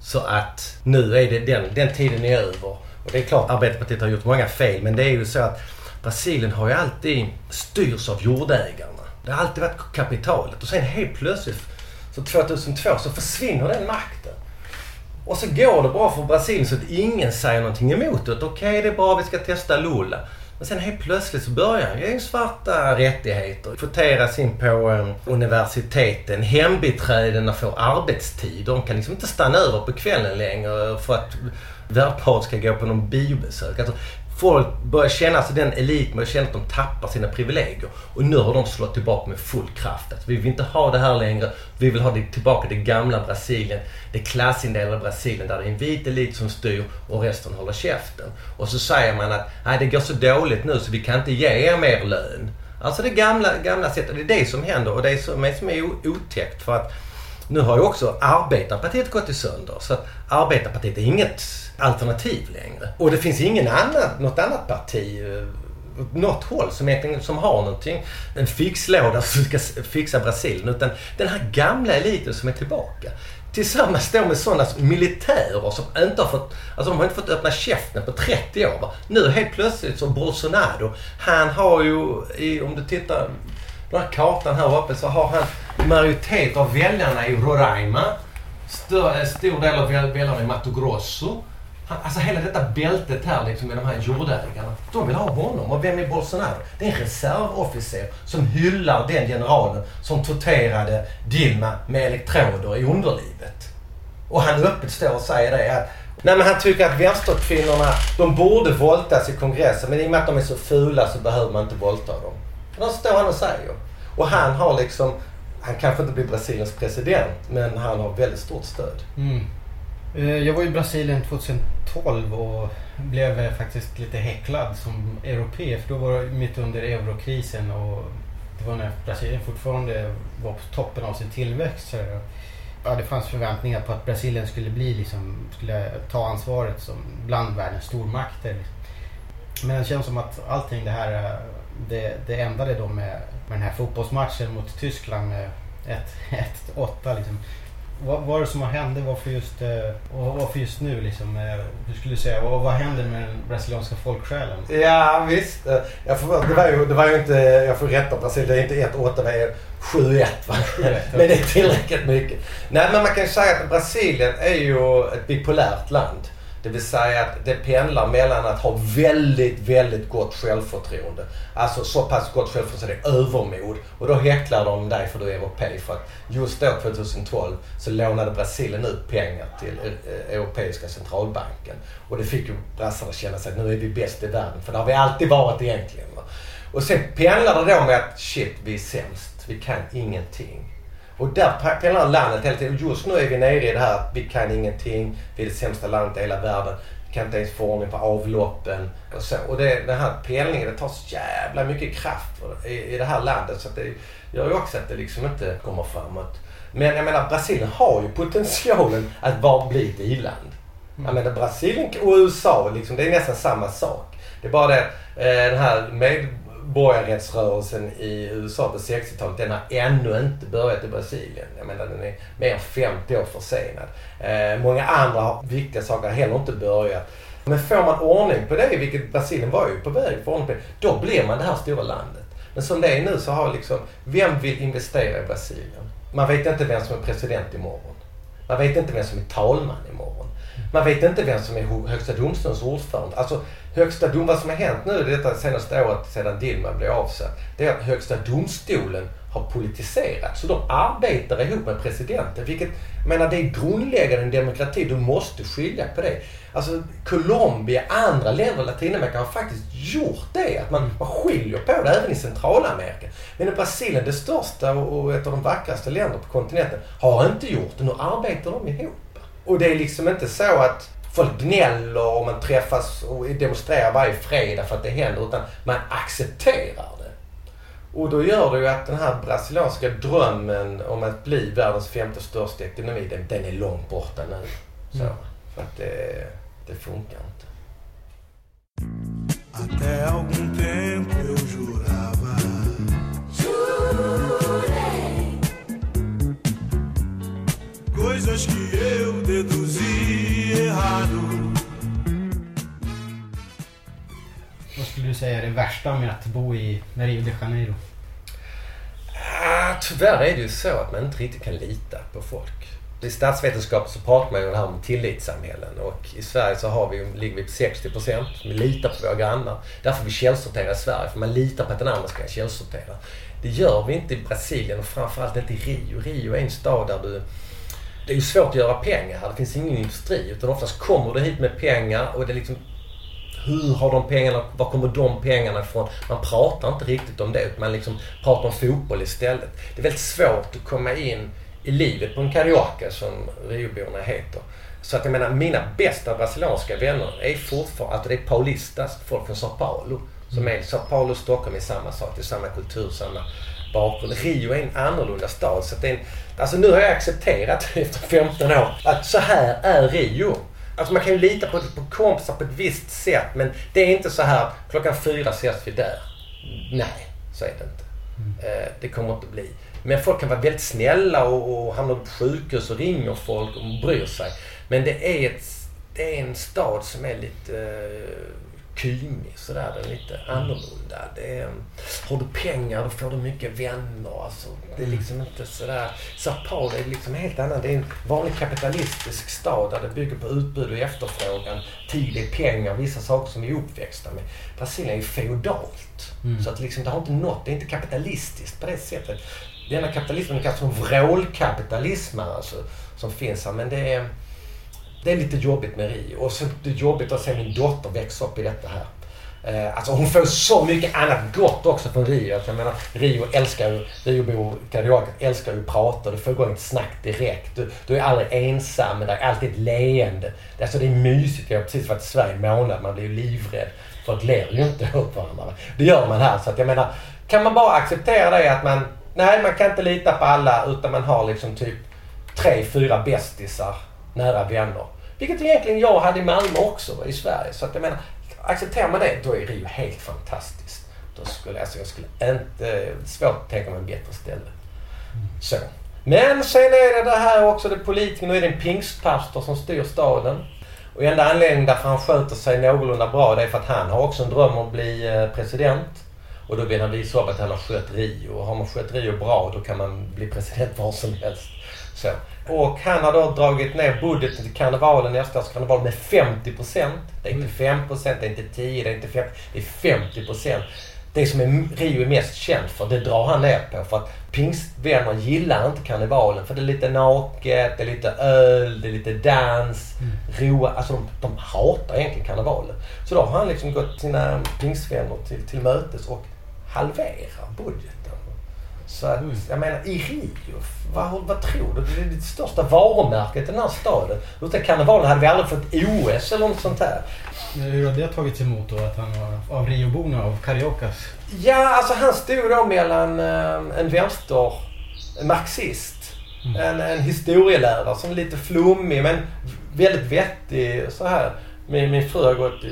så att nu är det den, den tiden är över. Och det är klart Arbetarpartiet har gjort många fel men det är ju så att Brasilien har ju alltid styrts av jordägarna. Det har alltid varit kapitalet och sen helt plötsligt så 2002 så försvinner den makten. Och så går det bra för Brasilien så att ingen säger någonting emot det. Okej, det är bra, vi ska testa Lula. Men sen helt plötsligt så börjar ju svarta rättigheter kvoteras in på eh, universiteten. Hembiträdena får arbetstid. De kan liksom inte stanna över på kvällen längre för att värdparet ska gå på någon biobesök. Alltså, folk börjar känna, alltså den eliten börjar känna att de tappar sina privilegier. Och nu har de slått tillbaka med full kraft. Alltså, vi vill inte ha det här längre. Vi vill ha det tillbaka det gamla Brasilien. Det klassindelade Brasilien där det är en vit elit som styr och resten håller käften. Och så säger man att nej, det går så dåligt nu så vi kan inte ge er mer lön. Alltså det gamla, gamla sättet. Det är det som händer och det är som är, som är otäckt. För att nu har ju också Arbetarpartiet gått i sönder. Så att Arbetarpartiet är inget alternativ längre. Och det finns ingen annan, något annat parti åt något håll som, egentligen, som har någonting, en fixlåda som ska fixa Brasilien. Utan den här gamla eliten som är tillbaka. Tillsammans då med sådana militärer som inte har fått, alltså de har inte fått öppna käften på 30 år. Va? Nu helt plötsligt så Bolsonaro, han har ju, i, om du tittar på den här kartan här uppe så har han majoritet av väljarna i Roraima. Stör, stor del av väljarna i Mato Grosso. Han, alltså hela detta bältet här liksom med de här jordägarna. De vill ha honom. Och vem är Bolsonaro? Det är en reservofficer som hyllar den generalen som torterade Dilma med elektroder i underlivet. Och han öppet står och säger det att Nej men han tycker att vänsterkvinnorna, de borde våldtas i kongressen men i och med att de är så fula så behöver man inte våldta dem. Och det står han och säger. Och han har liksom, han kanske inte blir Brasiliens president men han har väldigt stort stöd. Mm. Eh, jag var i Brasilien 2012 och blev eh, faktiskt lite häcklad som europé. För då var det mitt under eurokrisen och det var när Brasilien fortfarande var på toppen av sin tillväxt. Så ja, det fanns förväntningar på att Brasilien skulle bli liksom, skulle ta ansvaret som bland världens stormakter. Men det känns som att allting det här, eh, det, det ändade då med, med den här fotbollsmatchen mot Tyskland med 1-8 liksom. Vad är det som har hänt? Varför just, eh, och varför just nu liksom? eh, Hur skulle du säga? Och vad händer med den brasilianska folksjälen? Ja visst. Eh, Jag får, det, var ju, det var ju inte, jag får rätta Brasilien, det är inte 1-8, det är 7-1 va. 7-1, Men det är tillräckligt mycket. Nej men man kan ju säga att Brasilien är ju ett bipolärt land. Det vill säga att det pendlar mellan att ha väldigt, väldigt gott självförtroende. Alltså så pass gott självförtroende så det är övermod. Och då häcklar de dig för du är europé. För att just då 2012 så lånade Brasilien ut pengar till eh, Europeiska centralbanken. Och det fick ju brassarna känna sig att nu är vi bäst i världen. För det har vi alltid varit egentligen. Va? Och sen pendlar det då med att shit, vi är sämst. Vi kan ingenting. Och där pendlar landet hela tiden. Just nu är vi nere i det här att vi kan ingenting. Vi är det sämsta landet i hela världen. Vi kan inte ens få ordning på avloppen och så. Och det, den här pendlingen, det tar så jävla mycket kraft i, i det här landet. Så att det gör ju också att det liksom inte kommer framåt. Men jag menar, Brasilien har ju potentialen att bara bli ett i-land. Jag menar, Brasilien och USA, liksom, det är nästan samma sak. Det är bara det, eh, den här med borgarrättsrörelsen i USA på 60-talet, den har ännu inte börjat i Brasilien. Jag menar den är mer än 50 år försenad. Eh, många andra viktiga saker har heller inte börjat. Men får man ordning på det, vilket Brasilien var ju på väg för ordning på det, då blir man det här stora landet. Men som det är nu så har liksom, vem vill investera i Brasilien? Man vet inte vem som är president imorgon. Man vet inte vem som är talman. Man vet inte vem som är Högsta domstolens ordförande. Alltså, Högsta dom, vad som har hänt nu detta senaste året sedan Dilma blev avsatt, det är att Högsta domstolen har politiserat. Så de arbetar ihop med presidenten. Vilket, jag menar, det är grundläggande i en demokrati. Du måste skilja på det. Alltså Colombia, andra länder i Latinamerika har faktiskt gjort det. Att man, man skiljer på det även i Centralamerika. Men i Brasilien, det största och och ett av de vackraste länderna på kontinenten, har inte gjort det. Nu arbetar de ihop. Och det är liksom inte så att folk gnäller och man träffas och demonstrerar varje fredag för att det händer. Utan man accepterar det. Och då gör det ju att den här brasilianska drömmen om att bli världens femte största ekonomi, den, den är långt borta nu. Så, För att det, det funkar inte. Até algum tempo eu jurava. Coisas que eu deduzi errado. Vad skulle du säga är det värsta med att bo i Rio de Janeiro? Ah, tyvärr är det ju så att man inte riktigt kan lita på folk. I statsvetenskap så pratar man ju om det här om tillitssamhällen och i Sverige så har vi, ligger vi på 60 procent. Vi litar på våra grannar. Därför vi källsorterar i Sverige, för man litar på att den andra ska källsortera. Det gör vi inte i Brasilien och framförallt inte i Rio. Rio är en stad där du det är ju svårt att göra pengar här. Det finns ingen industri. Utan oftast kommer du hit med pengar och det är liksom hur har de pengarna, var kommer de pengarna ifrån? Man pratar inte riktigt om det utan man liksom pratar om fotboll istället. Det är väldigt svårt att komma in i livet på en carioca som Rioborna heter. Så att jag menar, mina bästa brasilianska vänner är fortfarande, alltså det är paulistas, folk från Sao Paulo. Som är, Sao Paulo och Stockholm är samma sak, det är samma kultur, samma bakgrund. Rio är en annorlunda stad. Så det är en, alltså nu har jag accepterat efter 15 år att så här är Rio. Alltså man kan ju lita på, på kompisar på ett visst sätt men det är inte så här klockan fyra ses vi där. Nej, så är det inte. Eh, det kommer inte bli. Men folk kan vara väldigt snälla och, och hamnar på sjukhus och ringer folk och bryr sig. Men det är, ett, det är en stad som är lite eh, kymig sådär. Den är lite annorlunda. Det är, har du pengar då får du mycket vänner. Alltså, det är liksom inte sådär. Sao Paulo är liksom helt annan. Det är en vanlig kapitalistisk stad där det bygger på utbud och efterfrågan. Tid är pengar, vissa saker som vi är uppväxta med. Brasilien är ju feodalt. Så att liksom, det har inte nått, det är inte kapitalistiskt på det sättet. Denna kapitalismen kallas för vrålkapitalism alltså, som finns här. Men det är, det är lite jobbigt med Rio. Och så det är jobbigt att se min dotter växa upp i detta här. Eh, alltså hon får så mycket annat gott också från Rio. Jag menar, Rio älskar ju, Riobor karaoke, älskar ju att prata. Du får igång ett snack direkt. Du, du är aldrig ensam, men det är alltid ett leende. Alltså, det är mysigt. Jag har precis varit i Sverige en månad. Man blir ju livrädd. Folk ler ju inte åt varandra. Det gör man här. Så att jag menar, kan man bara acceptera det att man, nej man kan inte lita på alla utan man har liksom typ tre, fyra bästisar, nära vänner. Vilket egentligen jag hade i Malmö också, i Sverige. Så att jag menar, accepterar man det, då är Rio helt fantastiskt. Då skulle, alltså, jag skulle inte... Svårt att tänka mig en bättre ställe. Så. Men sen är det det här också, det politiken. Nu är det en pingstpastor som styr staden. Och enda anledningen därför han sköter sig någorlunda bra, det är för att han har också en dröm om att bli eh, president. Och då han visa upp att han har skött Rio. Och har man skött Rio bra, då kan man bli president var som helst. Så. Och han har då dragit ner budgeten till karnevalen, nästa karneval, med 50% Det är inte 5% det är inte 10 det är inte 5 det är 50% Det som är, Rio är mest känt för, det drar han ner på. För att pingstvänner gillar inte karnevalen. För det är lite naket, det är lite öl, det är lite dans, roa. Alltså de, de hatar egentligen karnevalen. Så då har han liksom gått sina pingstvänner till, till mötes och halverar budgeten. Så att, jag menar, i Rio, vad, vad tror du? Det är det största varumärket i den här staden. Utan karnevalen hade vi aldrig fått OS eller något sånt här. Hur har det tagits emot då? Att han var av Rioborna, av Cariocas? Ja, alltså han stod då mellan eh, en vänster, en marxist, en, en historielärare som är lite flummig men väldigt vettig så här. Min, min fru har gått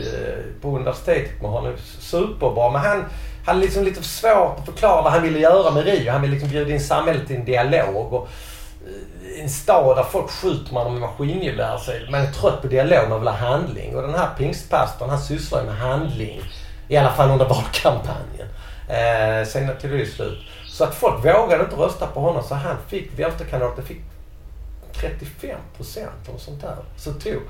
på universitetet med honom, superbra. Men han, hade liksom lite svårt att förklara vad han ville göra med Rio. Han ville liksom bjuda in samhället till en dialog. Och, eh, en stad där folk skjuter man med maskingevär. Man är trött på dialog, man vill ha handling. Och den här pingstpastorn han sysslar ju med handling. I alla fall under valkampanjen. Eh, sen tog det slut. Så att folk vågade inte rösta på honom så han fick, vänsterkandidaten fick 35 procent och sånt där. Så tog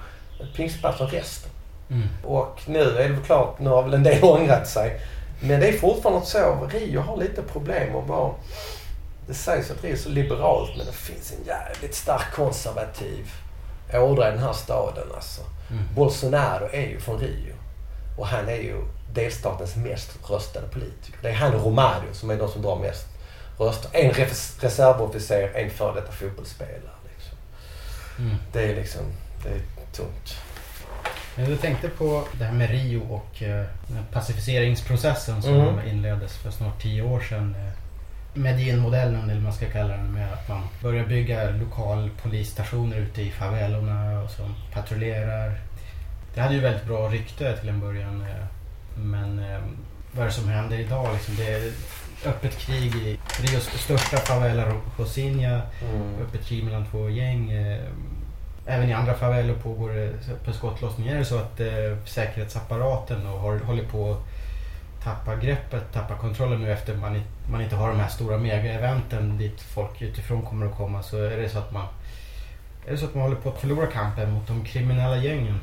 pingstpastorn resten. Mm. Och nu är det väl klart, nu har väl en del ångrat sig. Men det är fortfarande så, Rio har lite problem att vara... Det sägs att Rio är så liberalt men det finns en jävligt stark konservativ ådra i den här staden alltså. Mm. Bolsonaro är ju från Rio. Och han är ju delstatens mest röstade politiker. Det är han och Romario som är de som drar mest röster. En res- reservofficer, en före detta fotbollsspelare. Liksom. Mm. Det är liksom, det är tungt. Jag tänkte på det här med Rio och eh, pacificeringsprocessen som Mm. inleddes för snart tio år sedan. Eh, Medellin-modellen eller vad man ska kalla den med att man börjar bygga lokal polisstationer ute i favelorna och som patrullerar. Det hade ju väldigt bra rykte till en början. eh, Men vad är det som händer idag? Liksom det är öppet krig i Rios största favela, Rosinha. Mm. Öppet krig mellan två gäng. Även i andra favelor pågår det öppen skottlossning. Är det så att eh, säkerhetsapparaten då har, håller på att tappa greppet, tappa kontrollen nu efter man, man inte har de här stora mega-eventen dit folk utifrån kommer att komma så är det så att man är det så att man håller på att förlora kampen mot de kriminella gängen?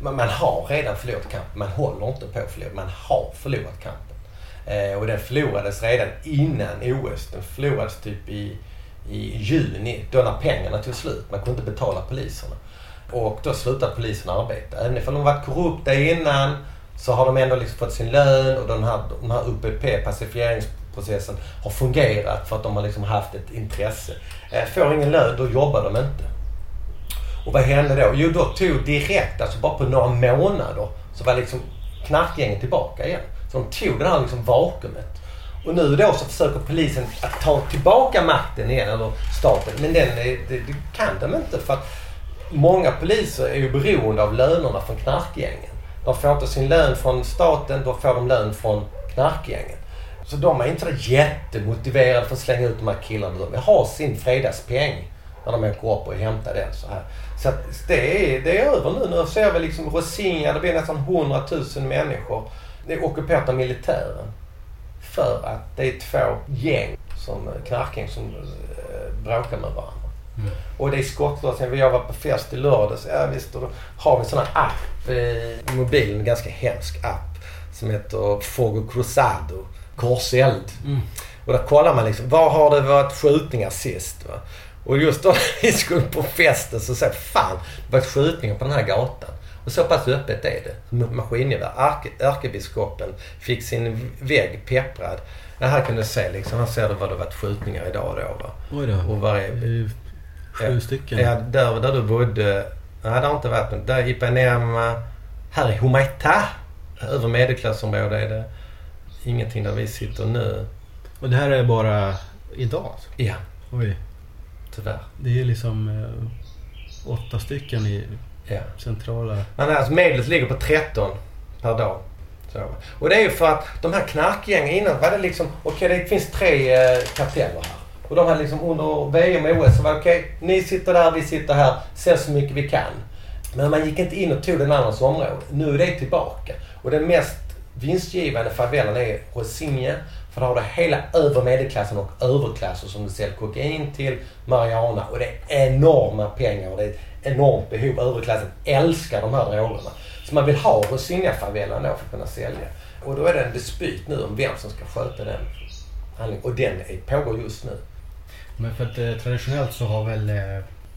Man, man har redan förlorat kampen. Man håller inte på att förlora. Man har förlorat kampen. Eh, och den förlorades redan innan OS. Den förlorades typ i, i juni, då när pengarna tog slut. Man kunde inte betala poliserna. Och då slutade polisen arbeta. Även om de varit korrupta innan så har de ändå liksom fått sin lön och den här, den här UPP, pacifieringsprocessen, har fungerat för att de har liksom haft ett intresse. Eh, får ingen lön, då jobbar de inte. Och vad hände då? Jo, då tog direkt, alltså bara på några månader, så var liksom knarkgänget tillbaka igen. Så de tog det här liksom vakuumet. Och nu då så försöker polisen att ta tillbaka makten igen, eller staten. Men den, är- det, det kan de inte för att många poliser är ju beroende av lönerna från knarkgängen. De får inte sin lön från staten, då får de lön från knarkgängen. Så de är inte så jättemotiverade för att slänga ut de här killarna. De har sin fredagspeng när de åker upp och hämtar den så här. Så att det är, det är över nu. Nu ser vi liksom Rosinha, det blir nästan 100 000 människor. Det är ockuperat av militären. För att det är två gäng, som knarkgäng, som eh, bråkar med varandra. Mm. Och det är skottlossning. Jag var på fest i lördags. Ja, visst, och då har vi en sån här app eh, i mobilen. En ganska hemsk app. Som heter Fogo Cruzado. Korseld. Mm. Och där kollar man liksom, var har det varit skjutningar sist? Va? Och just då när vi skulle på festen så sa jag, fan, det var skjutningar på den här gatan. Och så pass öppet är det. Maskingevär. Arke, ärkebiskopen fick sin vägg pepprad. Ja, här kan du se liksom. Här ser du vad det varit skjutningar idag då. Va? Oj då. Och vad är, sju Ja. stycken. Ja, där, där du bodde. Nej, det har inte varit något. Där i Ipanema. Här i Humaita. Över medelklassområde är det ingenting där vi sitter nu. Och det här är bara idag? Ja, Oj. tyvärr. Det är liksom eh, åtta stycken i Ja. centrala... Men alltså medlet ligger på 13 per dag. Så. Och det är ju för att de här knarkgängen innan var det liksom, okej det finns tre eh, karteller här. Och de här liksom under VM och OS så var det okej, ni sitter där, vi sitter här, sen så mycket vi kan. Men man gick inte in och tog den andras område. Nu är det tillbaka. Och den mest vinstgivande favelan är Rosinha. För där har du hela övre medelklassen och överklassen som du säljer kokain till, marijuana. Och det är enorma pengar och det är enormt behov. Överklassen älskar de här drogerna. Så man vill ha Rosinha-favelan då för att kunna sälja. Och då är det en dispyt nu om vem som ska sköta den handlingen. Och den är, pågår just nu. Men för att eh, traditionellt så har väl... Eh,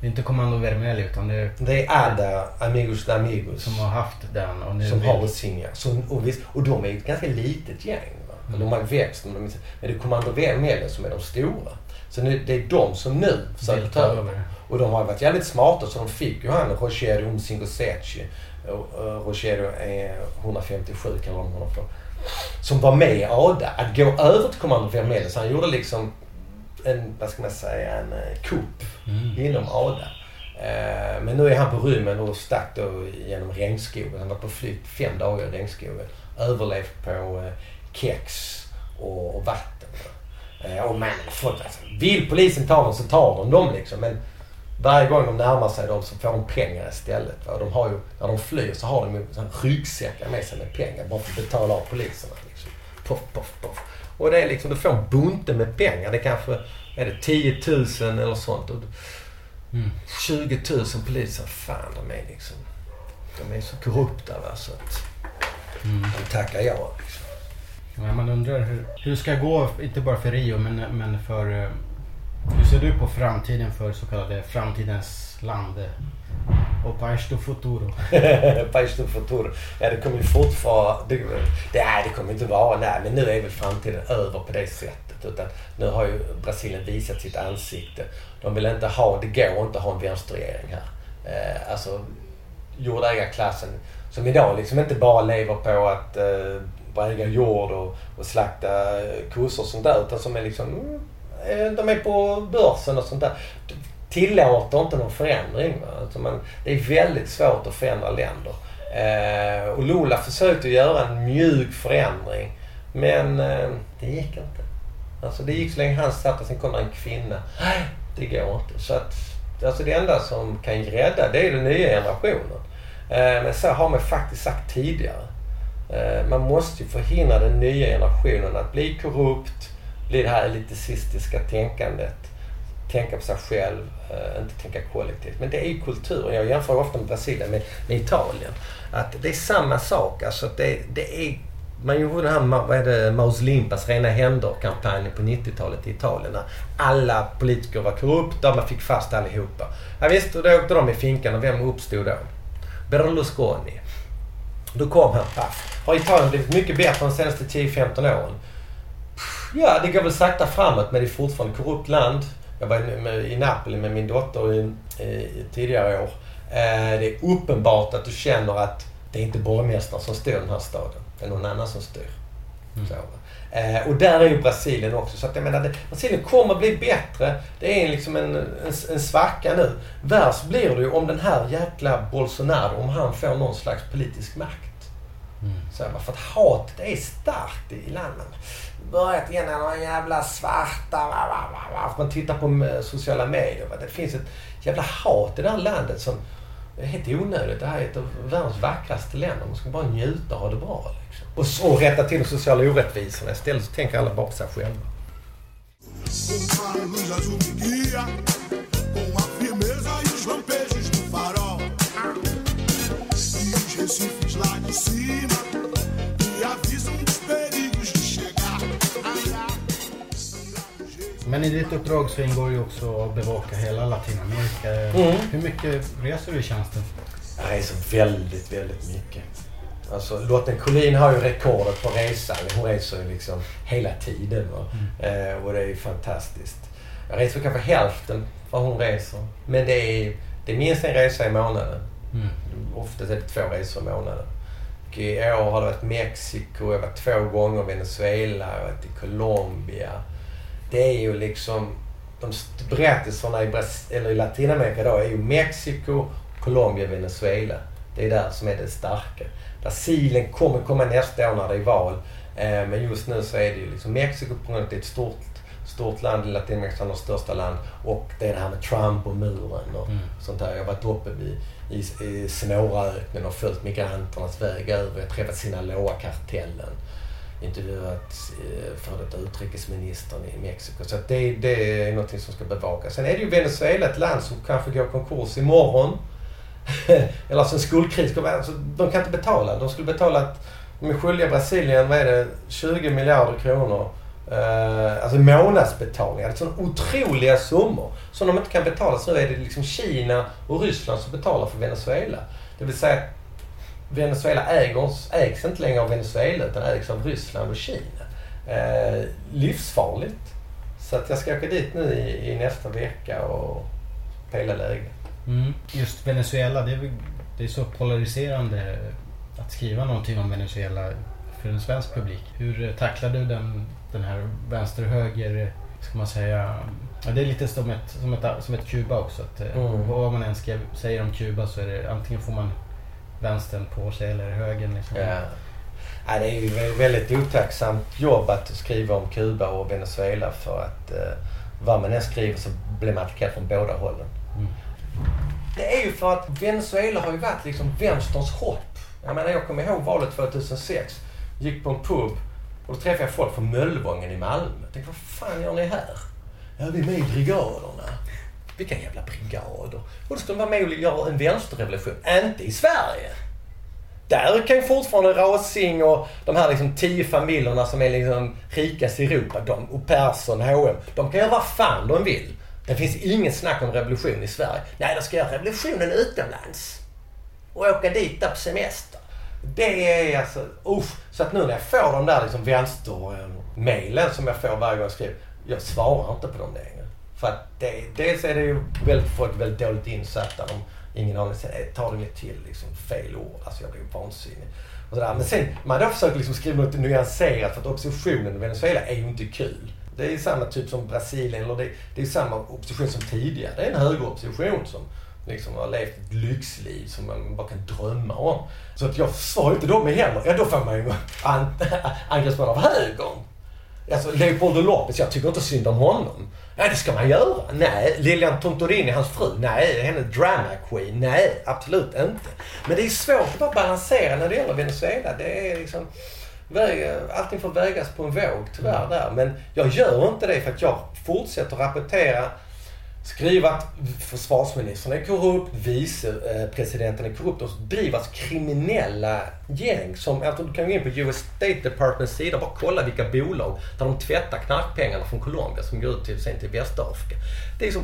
det är inte Commando Vermelho utan det är Det är Ada, Amigos de Amigos. som har haft den. Och nu som har Rosinha. Och, visst, och de är ett ganska litet gäng. Va? Mm. De har växt. Men, det är Kommando Vermelho som är de stora. Så nu, det är de som nu försöker ta över. Och de har varit jävligt smarta så de fick ju han Rogerio Umsingosecchi. Och Rogerio är 157 kallar de honom för. Som var med i ADA. Att gå över till Kommando Vermelho. Så han gjorde liksom en, vad ska man säga, en eh, kupp Mm. inom ADA. Eh, Men nu är han på rymmen och stack då genom regnskogen. Han var på flykt fem dagar i regnskogen. Överlevt på eh, kex och, och vatten. Eh, och man, folk, alltså, vill polisen ta dem så tar de dem liksom. Men varje gång de närmar sig dem så får de pengar istället. Va? De har ju, när de flyr så har de ju ryggsäckar med sig med pengar bara för att betala av poliserna. Liksom. Poff, poff, poff. Och det är liksom, du får en bunte med pengar. Det kanske är det 10 000 eller sånt. Och Mm. 20 000 poliser, fan de är liksom... De är så korrupta va så att Mm. de tackar ja. Liksom. Ja, man undrar hur, hur det ska gå, inte bara för Rio, men, men för... Hur ser du på framtiden för så kallade framtidens land? Och Paisto futuro. Paisto futuro. Ja, det kommer ju fortfarande... Det, det, nej, det kommer inte vara... Nej, men nu är väl framtiden över på det sättet. Utan nu har ju Brasilien visat sitt ansikte. De vill inte ha... Det går inte att ha en vänsterregering här. Eh, alltså, jordägarklassen som idag liksom inte bara lever på att eh, äga jord och, och slakta eh, kossor och sånt där. Utan som är liksom... mm, Eh, de är på börsen och sånt där tillåter inte någon förändring. Alltså man, det är väldigt svårt att förändra länder. Eh, och Lula försökte göra en mjuk förändring. Men eh, det gick inte. Alltså det gick så länge han satt och sen kom det en kvinna. Nej, det går inte. Så att, alltså det enda som kan rädda det är den nya generationen. Eh, men så har man faktiskt sagt tidigare. Eh, man måste ju förhindra den nya generationen att bli korrupt, blir det här elitistiska tänkandet tänka på sig själv, eh, inte tänka kollektivt. Men det är ju kulturen. Jag jämför ofta med Brasilien med, med Italien. Att det är samma sak. Alltså att det, det är, man gjorde den här vad är det, Maus Limpas rena händer-kampanjen på 90-talet i Italien. När alla politiker var korrupta, man fick fast allihopa. Ja, visst, och då åkte de i finkan och vem uppstod då? Berlusconi. Då kom han, paff. Har Italien blivit mycket bättre de senaste 10-15 åren? Ja, det går väl sakta framåt men det är fortfarande ett korrupt land. Jag var i- Napoli med min dotter i, i, tidigare år. Eh, det är uppenbart att du känner att det är inte borgmästaren som styr den här staden. Det är någon annan som styr. Så, va. eh, och där är ju Brasilien också. Så att jag menar, det, Brasilien kommer bli bättre. Det är liksom en, en, en svacka nu. Värst blir det ju om den här jäkla Bolsonaro, om han får någon slags politisk makt. Så här, för att hatet är starkt i landet. Börjat igen några jävla svarta... Va, va, va. Man tittar på eh, sociala medier. Va. Det finns ett jävla hat i det här landet som är helt onödigt. Det här är ett av världens vackraste länder. Man ska bara njuta och ha det bra. Liksom. Och så rätta till de sociala orättvisorna. Istället så tänker alla bara på sig själva. I ditt uppdrag så ingår ju också att bevaka hela Latinamerika. Mm. Hur mycket reser du i tjänsten? Är så väldigt, väldigt mycket. Alltså Lotten Collin har ju rekordet på resan. Hon reser ju liksom hela tiden. Va? Eh, och det är ju fantastiskt. Jag reser kanske hälften vad hon reser. Men det är, det är minst en resa i månaden. Mm. Oftast är det två resor i månaden. Och I år har det varit Mexiko, jag har varit två gånger Venezuela, jag har varit i Colombia. Det är ju liksom... De berättelserna i, Bras- eller i Latinamerika då är ju Mexiko, Colombia Venezuela. Det är där som är det starka. Brasilien kommer komma nästa år när det är val. Eh, men just nu så är det ju liksom Mexiko på grund av att det är ett stort, stort land, Latinamerika är största land. Och det är det här med Trump och muren och Mm. sånt där. Jag har varit uppe vid, i, i Sonoraöknen och följt migranternas väg över. Jag har träffat Sinaloa-kartellen. Intervjuat för före detta utrikesministern i Mexiko. Så att det, det är något som ska bevakas. Sen är det ju Venezuela, ett land som kanske går konkurs imorgon. Eller alltså en skuldkris. Alltså, de kan inte betala. De skulle betala att de är skyldiga Brasilien, vad är det, 20 miljarder kronor. Eh, alltså månadsbetalningar. Alltså det är sådana otroliga summor som de inte kan betala. Så är det liksom Kina och Ryssland som betalar för Venezuela. Det vill säga att Venezuela ägers, ägs inte längre av Venezuela utan ägs av Ryssland och Kina. Eh, livsfarligt. Så att jag ska åka dit nu i, i nästa vecka och pejla läget. Mm. Just Venezuela, det är, det är så polariserande att skriva någonting om Venezuela för en svensk publik. Hur tacklar du den, den här vänster-höger, ska man säga, ja, det är lite som ett, som ett, som ett Kuba också. Att, eh, Mm. Vad man än ska, säger om Kuba så är det antingen får man vänstern på sig eller högern. Liksom. Ja. Ja, det är ju ett väldigt otacksamt jobb att skriva om Kuba och Venezuela för att eh, vad man än skriver så blir man attackerad från båda hållen. Mm. Det är ju för att Venezuela har ju varit liksom vänsterns hopp. Jag menar, jag kommer ihåg valet 2006. Gick på en pub och då träffade jag folk från Möllevången i Malmö. Jag tänkte, vad fan gör ni här? Ja, vi är med i brigaderna. Vilka jävla brigader? Och då ska de vara med och göra en vänsterrevolution. Inte i Sverige. Där kan ju fortfarande Rasing och de här liksom tio familjerna som är liksom rikast i Europa, de, och Persson, H&M, de kan göra vad fan de vill. Det finns ingen snack om revolution i Sverige. Nej, de ska göra revolutionen utomlands. Och åka dit där på semester. Det är alltså, usch. Så att nu när jag får de där liksom vänstermailen eh, som jag får varje gång jag skriver. Jag svarar inte på dem längre. För att det, dels är det ju väldigt, folk väldigt dåligt insatta. De, ingen aning. Sen eh, tar de ju till liksom fel ord. Alltså jag blir vansinnig. Och sådär. Men sen, man då försöker liksom skriva något nyanserat för att oppositionen i Venezuela är ju inte kul. Det är samma typ som Brasilien, eller det, det är ju samma opposition som tidigare. Det är en högeropposition som liksom har levt ett lyxliv som man bara kan drömma om. Så att jag försvarar ju inte dem heller. Ja, då får man ju an, angreppsmål av högern. Alltså Leopoldo Lopez, jag tycker inte synd om honom. Nej, det ska man göra. Nej, Lilian Tontorini, hans fru. Nej, henne drama queen. Nej, absolut inte. Men det är svårt att bara balansera när det gäller Venezuela. Det är liksom... Allting får vägas på en våg tyvärr där. Men jag gör inte det för att jag fortsätter rapportera Skriva att försvarsministern är korrupt, vicepresidenten eh, är korrupt och drivas kriminella gäng som, alltså du kan gå in på US State Departments sida och bara kolla vilka bolag där de tvättar knarkpengarna från Colombia som går ut till, sen till Västafrika. Det är som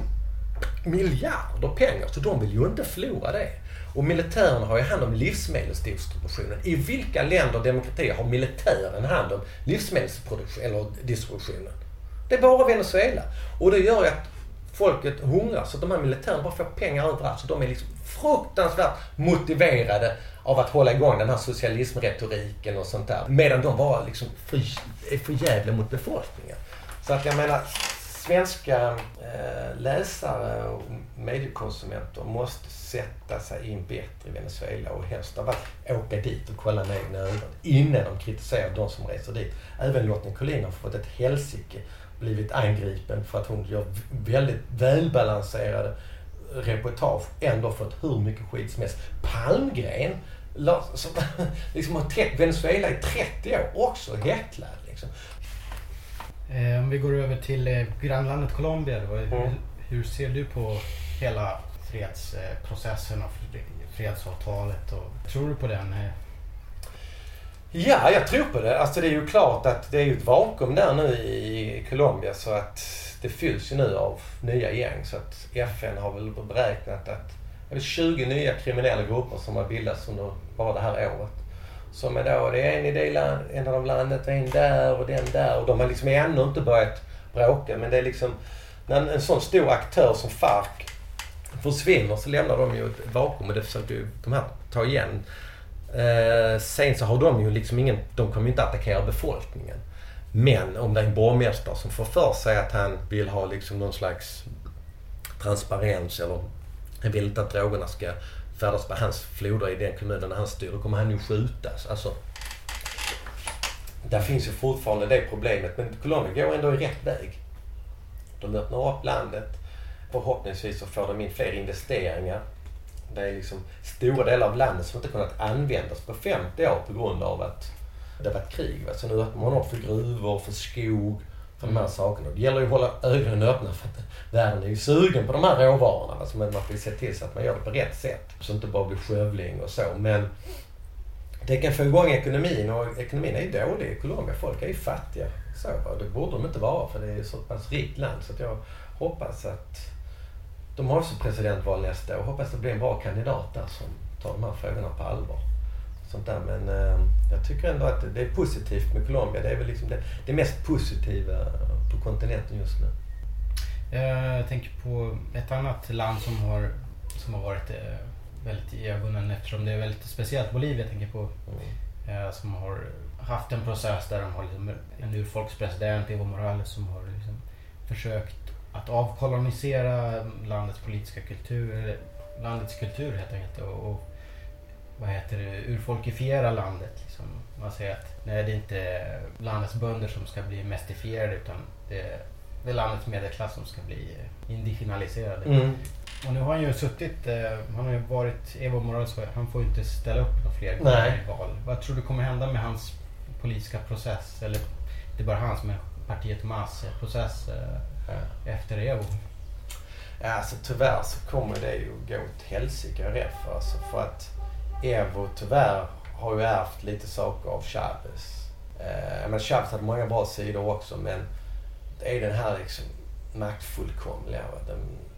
miljarder pengar så de vill ju inte förlora det. Och militären har ju hand om livsmedelsdistributionen. I vilka länder och demokratier har militären hand om livsmedelsproduktionen? eller distributionen? Det är bara Venezuela. Och det gör ju att folket hungrar så att de här militärerna bara får pengar överallt. Så de är liksom fruktansvärt motiverade av att hålla igång den här socialismretoriken och sånt där. Medan de bara liksom för, är förjävliga mot befolkningen. Så att jag menar, svenska eh, läsare och mediekonsumenter måste sätta sig in bättre i Venezuela och helst av allt åka dit och kolla med egna ögon innan de kritiserar de som reser dit. Även Lotten Collin har fått ett helsike blivit angripen för att hon gör väldigt välbalanserade reportage. Ändå fått hur mycket skit som helst. Palmgren, som liksom har täckt Venezuela i 30 år, också häcklad. Liksom. Eh, Om vi går över till eh, grannlandet Colombia. Då, hur, Mm. hur ser du på hela fredsprocessen och fred- fredsavtalet? Och, tror du på den? Ja, jag tror på det. Alltså det är ju klart att det är ju ett vakuum där nu i Colombia så att det fylls ju nu av nya gäng. Så att FN har väl beräknat att det är 20 nya kriminella grupper som har bildats under bara det här året. Som är då, det är en i det land, en av landet, en där och den där. Och de har liksom ännu inte börjat bråka. Men det är liksom, när en sån stor aktör som FARC försvinner så lämnar de ju ett vakuum och det försöker ju de här ta igen. Eh, sen så har de ju liksom ingen, de kommer ju inte attackera befolkningen. Men om det är en borgmästare som får för sig att han vill ha liksom någon slags transparens eller han vill inte att drogerna ska färdas på hans floder i den kommunen han styr, då kommer han ju skjutas. Alltså, där finns ju fortfarande det problemet. Men Colombia går ändå i rätt väg. De öppnar upp landet. Förhoppningsvis så får de in fler investeringar. Det är liksom stora delar av landet som inte kunnat användas på 50 år på grund av att det har varit krig. Va? Så nu öppnar man upp för gruvor, för skog, för de här sakerna. Det gäller ju att hålla ögonen öppna för att världen är ju sugen på de här råvarorna. Alltså, men man får ju se till så att man gör det på rätt sätt. Så det inte bara blir skövling och så. Men det kan få igång ekonomin och ekonomin är ju dålig i Colombia. Folk är ju fattiga. Så, det borde de inte vara för det är ju så pass rikt land. Så att jag hoppas att de har också presidentval nästa år. Hoppas det blir en bra kandidat där som tar de här frågorna på allvar. Sånt där. Men eh, jag tycker ändå att det är positivt med Colombia. Det är väl liksom det, det mest positiva på kontinenten just nu. Eh, Jag tänker på ett annat land som har, som har varit eh, väldigt i ögonen eftersom det är väldigt speciellt. Bolivia jag tänker på. eh, Som har haft en process där de har liksom en urfolkspresident, Evo Morales, som har liksom försökt att avkolonisera landets politiska kultur, landets kultur helt enkelt. Och, och vad heter det, urfolkifiera landet. Liksom. Man säger att nej, det är inte landets bönder som ska bli mestifierade utan det är, det är landets medelklass som ska bli indigenaliserade. Mm. Och nu har han ju suttit, eh, han har ju varit Evo Morales, han får ju inte ställa upp några fler gånger Nej. i val. Vad tror du kommer hända med hans politiska process? Eller det är bara hans, men partiet Mas process ja. Eh, efter Evo? Ja, alltså tyvärr så kommer det ju gå åt helsike jag rädd för. Alltså, för att Evo tyvärr har ju ärvt lite saker av Chavez. Eh, jag menar, Chavez hade många bra sidor också men det är den här liksom maktfullkomliga. De,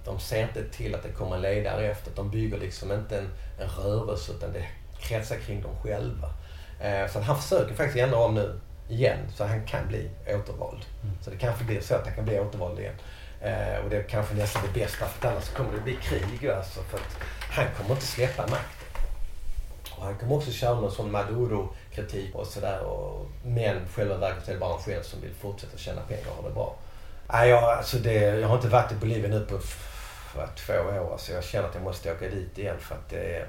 de ser inte till att det kommer en ledare efter. De bygger liksom inte en, en rörelse utan det kretsar kring dem själva. Eh, så att han försöker faktiskt ändra om nu igen så han kan bli återvald. Så det kanske blir så att han kan bli återvald igen. Eh, och det är kanske nästan det bästa för annars kommer det bli krig alltså. För att han kommer inte släppa makten. Och han kommer också köra någon sån Maduro-kritik och sådär. Men själva verket är det bara han själv som vill fortsätta tjäna pengar och ha det bra. Nej, jag, alltså det, jag har inte varit i Bolivia nu på två år. Alltså jag känner att jag måste åka dit igen för att det,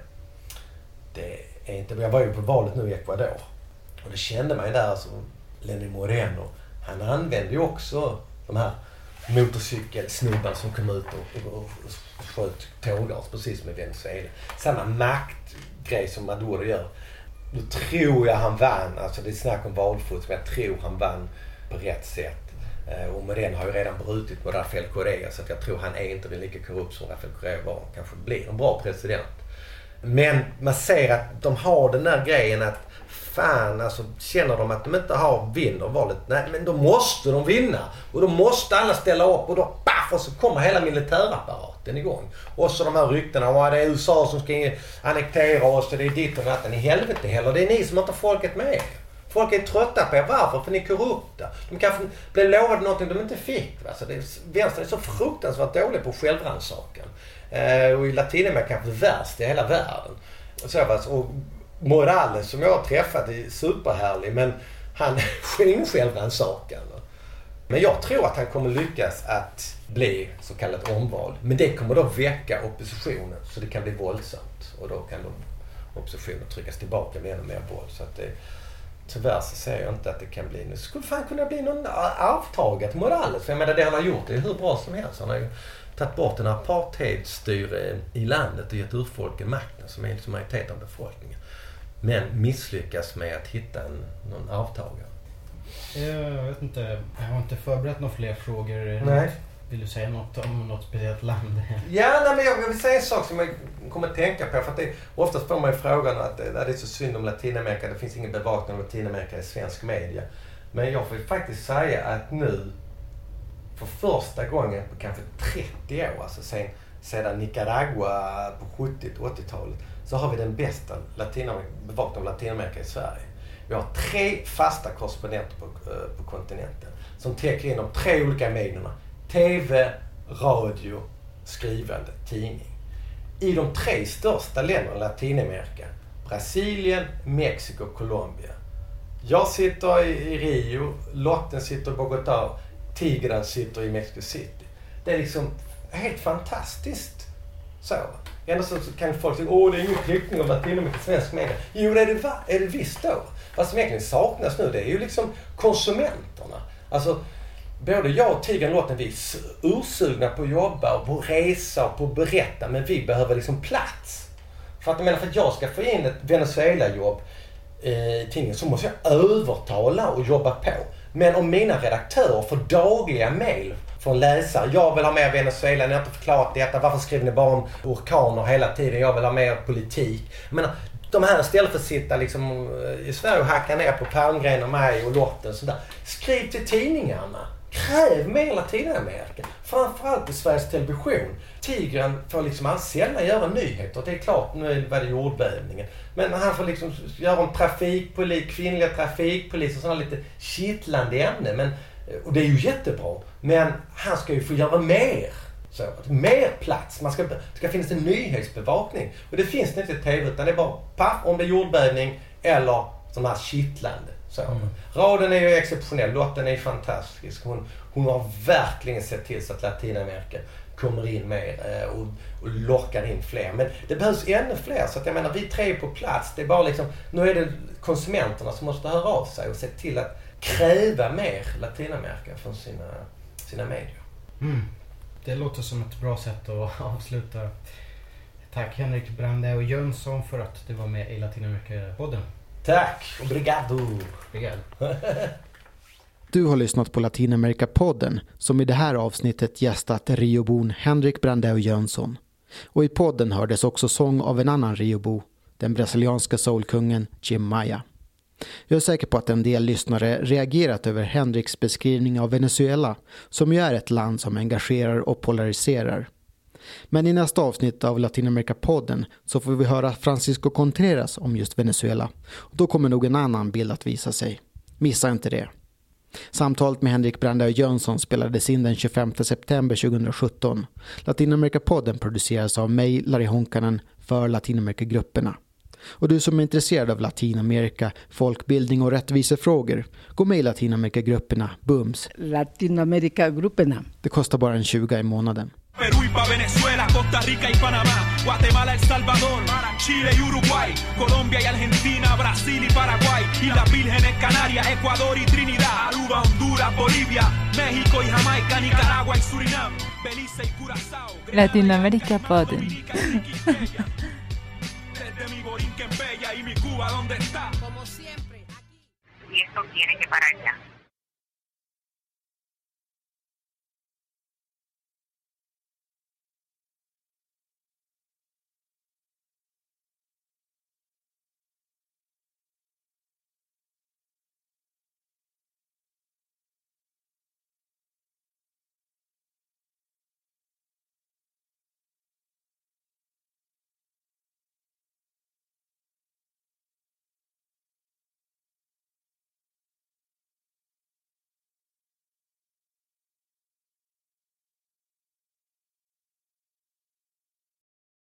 det är inte... Jag var ju på valet nu i Ecuador. Och det kände man ju där, alltså Lenny Moreno. Han använde ju också de här motorcykelsnubbarna som kom ut och, och, och sköt tårgas precis som i Venezuela. Samma maktgrej som Maduro gör. Nu tror jag han vann, alltså det är snack om valfusk, men jag tror han vann på rätt sätt. Eh, och Moreno har ju redan brutit med Rafael Correa så att jag tror han är inte lika korrupt som Rafael Correa var. Kanske blir en bra president. Men man ser att de har den där grejen att fan alltså känner de att de inte har vinner valet. Nej men då måste de vinna. Och då måste alla ställa upp och då paff och så kommer hela militärapparaten igång. Och så de här ryktena om att det är USA som ska annektera oss och det är ditt och datten. I helvete heller. Det är ni som inte har folket med er. Folk är trötta på er. Varför? För ni är korrupta. De kanske blev lovade någonting de inte fick. Va? Så det är, vänstern är så fruktansvärt dålig på självrannsakan. Eh, och i Latinamerika kanske värst i hela världen. Och, så, va? och Morales som jag har träffat är superhärlig men han är ingen självrannsakan. Men jag tror att han kommer lyckas att bli så kallat omvald. Men det kommer då väcka oppositionen så det kan bli våldsamt. Och då kan de, oppositionen tryckas tillbaka med ännu mer våld. Så att det, tyvärr så ser jag inte att det kan bli... Det skulle fan kunna bli någon arvtagare till Morales. För jag menar det han har gjort det är hur bra som helst. Han har ju tagit bort en apartheidstyre i landet och gett urfolken makten som är liksom majoritet av befolkningen. Men misslyckas med att hitta en, någon arvtagare. Jag vet inte, jag har inte förberett några fler frågor. Nej. Vill du säga något om något speciellt land? Ja, nej, men jag vill säga en sak som jag kommer att tänka på. För att det, oftast får man ju frågan att det, är så synd om Latinamerika. Det finns ingen bevakning av Latinamerika i svensk media. Men jag får ju faktiskt säga att nu, för första gången på kanske 30 år, alltså sen, sedan Nicaragua på 70 och 80-talet, så har vi den bästa bevakningen av Latinamerika i Sverige. Vi har tre fasta korrespondenter på, eh, på kontinenten som täcker in de tre olika medierna. TV, radio, skrivande, tidning. I de tre största länderna i Latinamerika, Brasilien, Mexiko och Colombia. Jag sitter i, i Rio, Lotten sitter i Bogotá, Tigran sitter i Mexico City. Det är liksom helt fantastiskt. Så. Ändå så kan folk säga åh det är ingen täckning av varit i svensk media. Jo det är det, va? är det visst då. Vad som egentligen saknas nu det är ju liksom konsumenterna. Alltså både jag och Tigran Lotten vi är ursugna på att jobba och på att resa och på att berätta men vi behöver liksom plats. För att jag menar för att jag ska få in ett Venezuela-jobb eh, i tidningen så måste jag övertala och jobba på. Men om mina redaktörer får dagliga mejl från läsare. Jag vill ha mer Venezuela, ni har inte förklarat detta. Varför skriver ni bara om orkaner hela tiden? Jag vill ha mer politik. Jag menar, de här istället för att sitta liksom eh, i Sverige och hacka ner på Palmgren och mig och Lotten och sådär. Skriv till tidningarna. Kräv mer Latinamerika. Framförallt i Sveriges Television. Tigran får liksom han sällan göra nyheter. Det är klart, nu var det jordbävningen. Men han får liksom göra om trafikpolis, kvinnliga trafikpoliser och sådana lite kittlande ämnen. Men, eh, och det är ju jättebra. Men han ska ju få göra mer. Så, mer plats. Man ska, det ska finnas en nyhetsbevakning. Och det finns det inte i TV utan det är bara paff om det är jordbävning eller sådana här kittlande. Så. Raden är ju exceptionell. Lotten är ju fantastisk. Hon, hon har verkligen sett till så att Latinamerika kommer in mer eh, och, och lockar in fler. Men det behövs ännu fler. Så att jag menar, vi tre är på plats. Det är bara liksom, nu är det konsumenterna som måste höra av sig och se till att kräva mer Latinamerika från sina, sina medier. Mm. Det låter som ett bra sätt att avsluta. Tack Henrik Brandao Jönsson för att du var med i Latinamerika-podden. Tack! Obrigado! Obrigado. Du har lyssnat på Latinamerika-podden som i det här avsnittet gästat Riobon Henrik Brandao Jönsson. Och i podden hördes också sång av en annan Riobo, den brasilianska soulkungen Jim Maya. Jag är säker på att en del lyssnare reagerat över Henriks beskrivning av Venezuela, som ju är ett land som engagerar och polariserar. Men i nästa avsnitt av Latinamerika-podden så får vi höra Francisco Contreras om just Venezuela. Och då kommer nog en annan bild att visa sig. Missa inte det. Samtalet med Henrik Brandao Jönsson spelades in den 25 september 2017. Latinamerika-podden produceras av mig, Larry Honkanen, för Latinamerika-grupperna. Och du som är intresserad av Latinamerika, folkbildning och rättvisefrågor, gå med i Latinamerika-grupperna BUMS. Latinoamérica-grupperna. Det kostar bara en 20 i månaden. Perú y pa' Venezuela, Costa Rica y Panamá, Guatemala, El Salvador, Chile y Uruguay, Colombia y Argentina, Brasil y Paraguay, y las Vírgenes Canarias, Ecuador y Trinidad, Aruba, Honduras, Bolivia, México y Jamaica, Nicaragua y Surinam, Belice y Curazao, y Quisqueya. Desde mi Borinquen Bella y mi Cuba, ¿dónde está? y esto tiene que parar ya.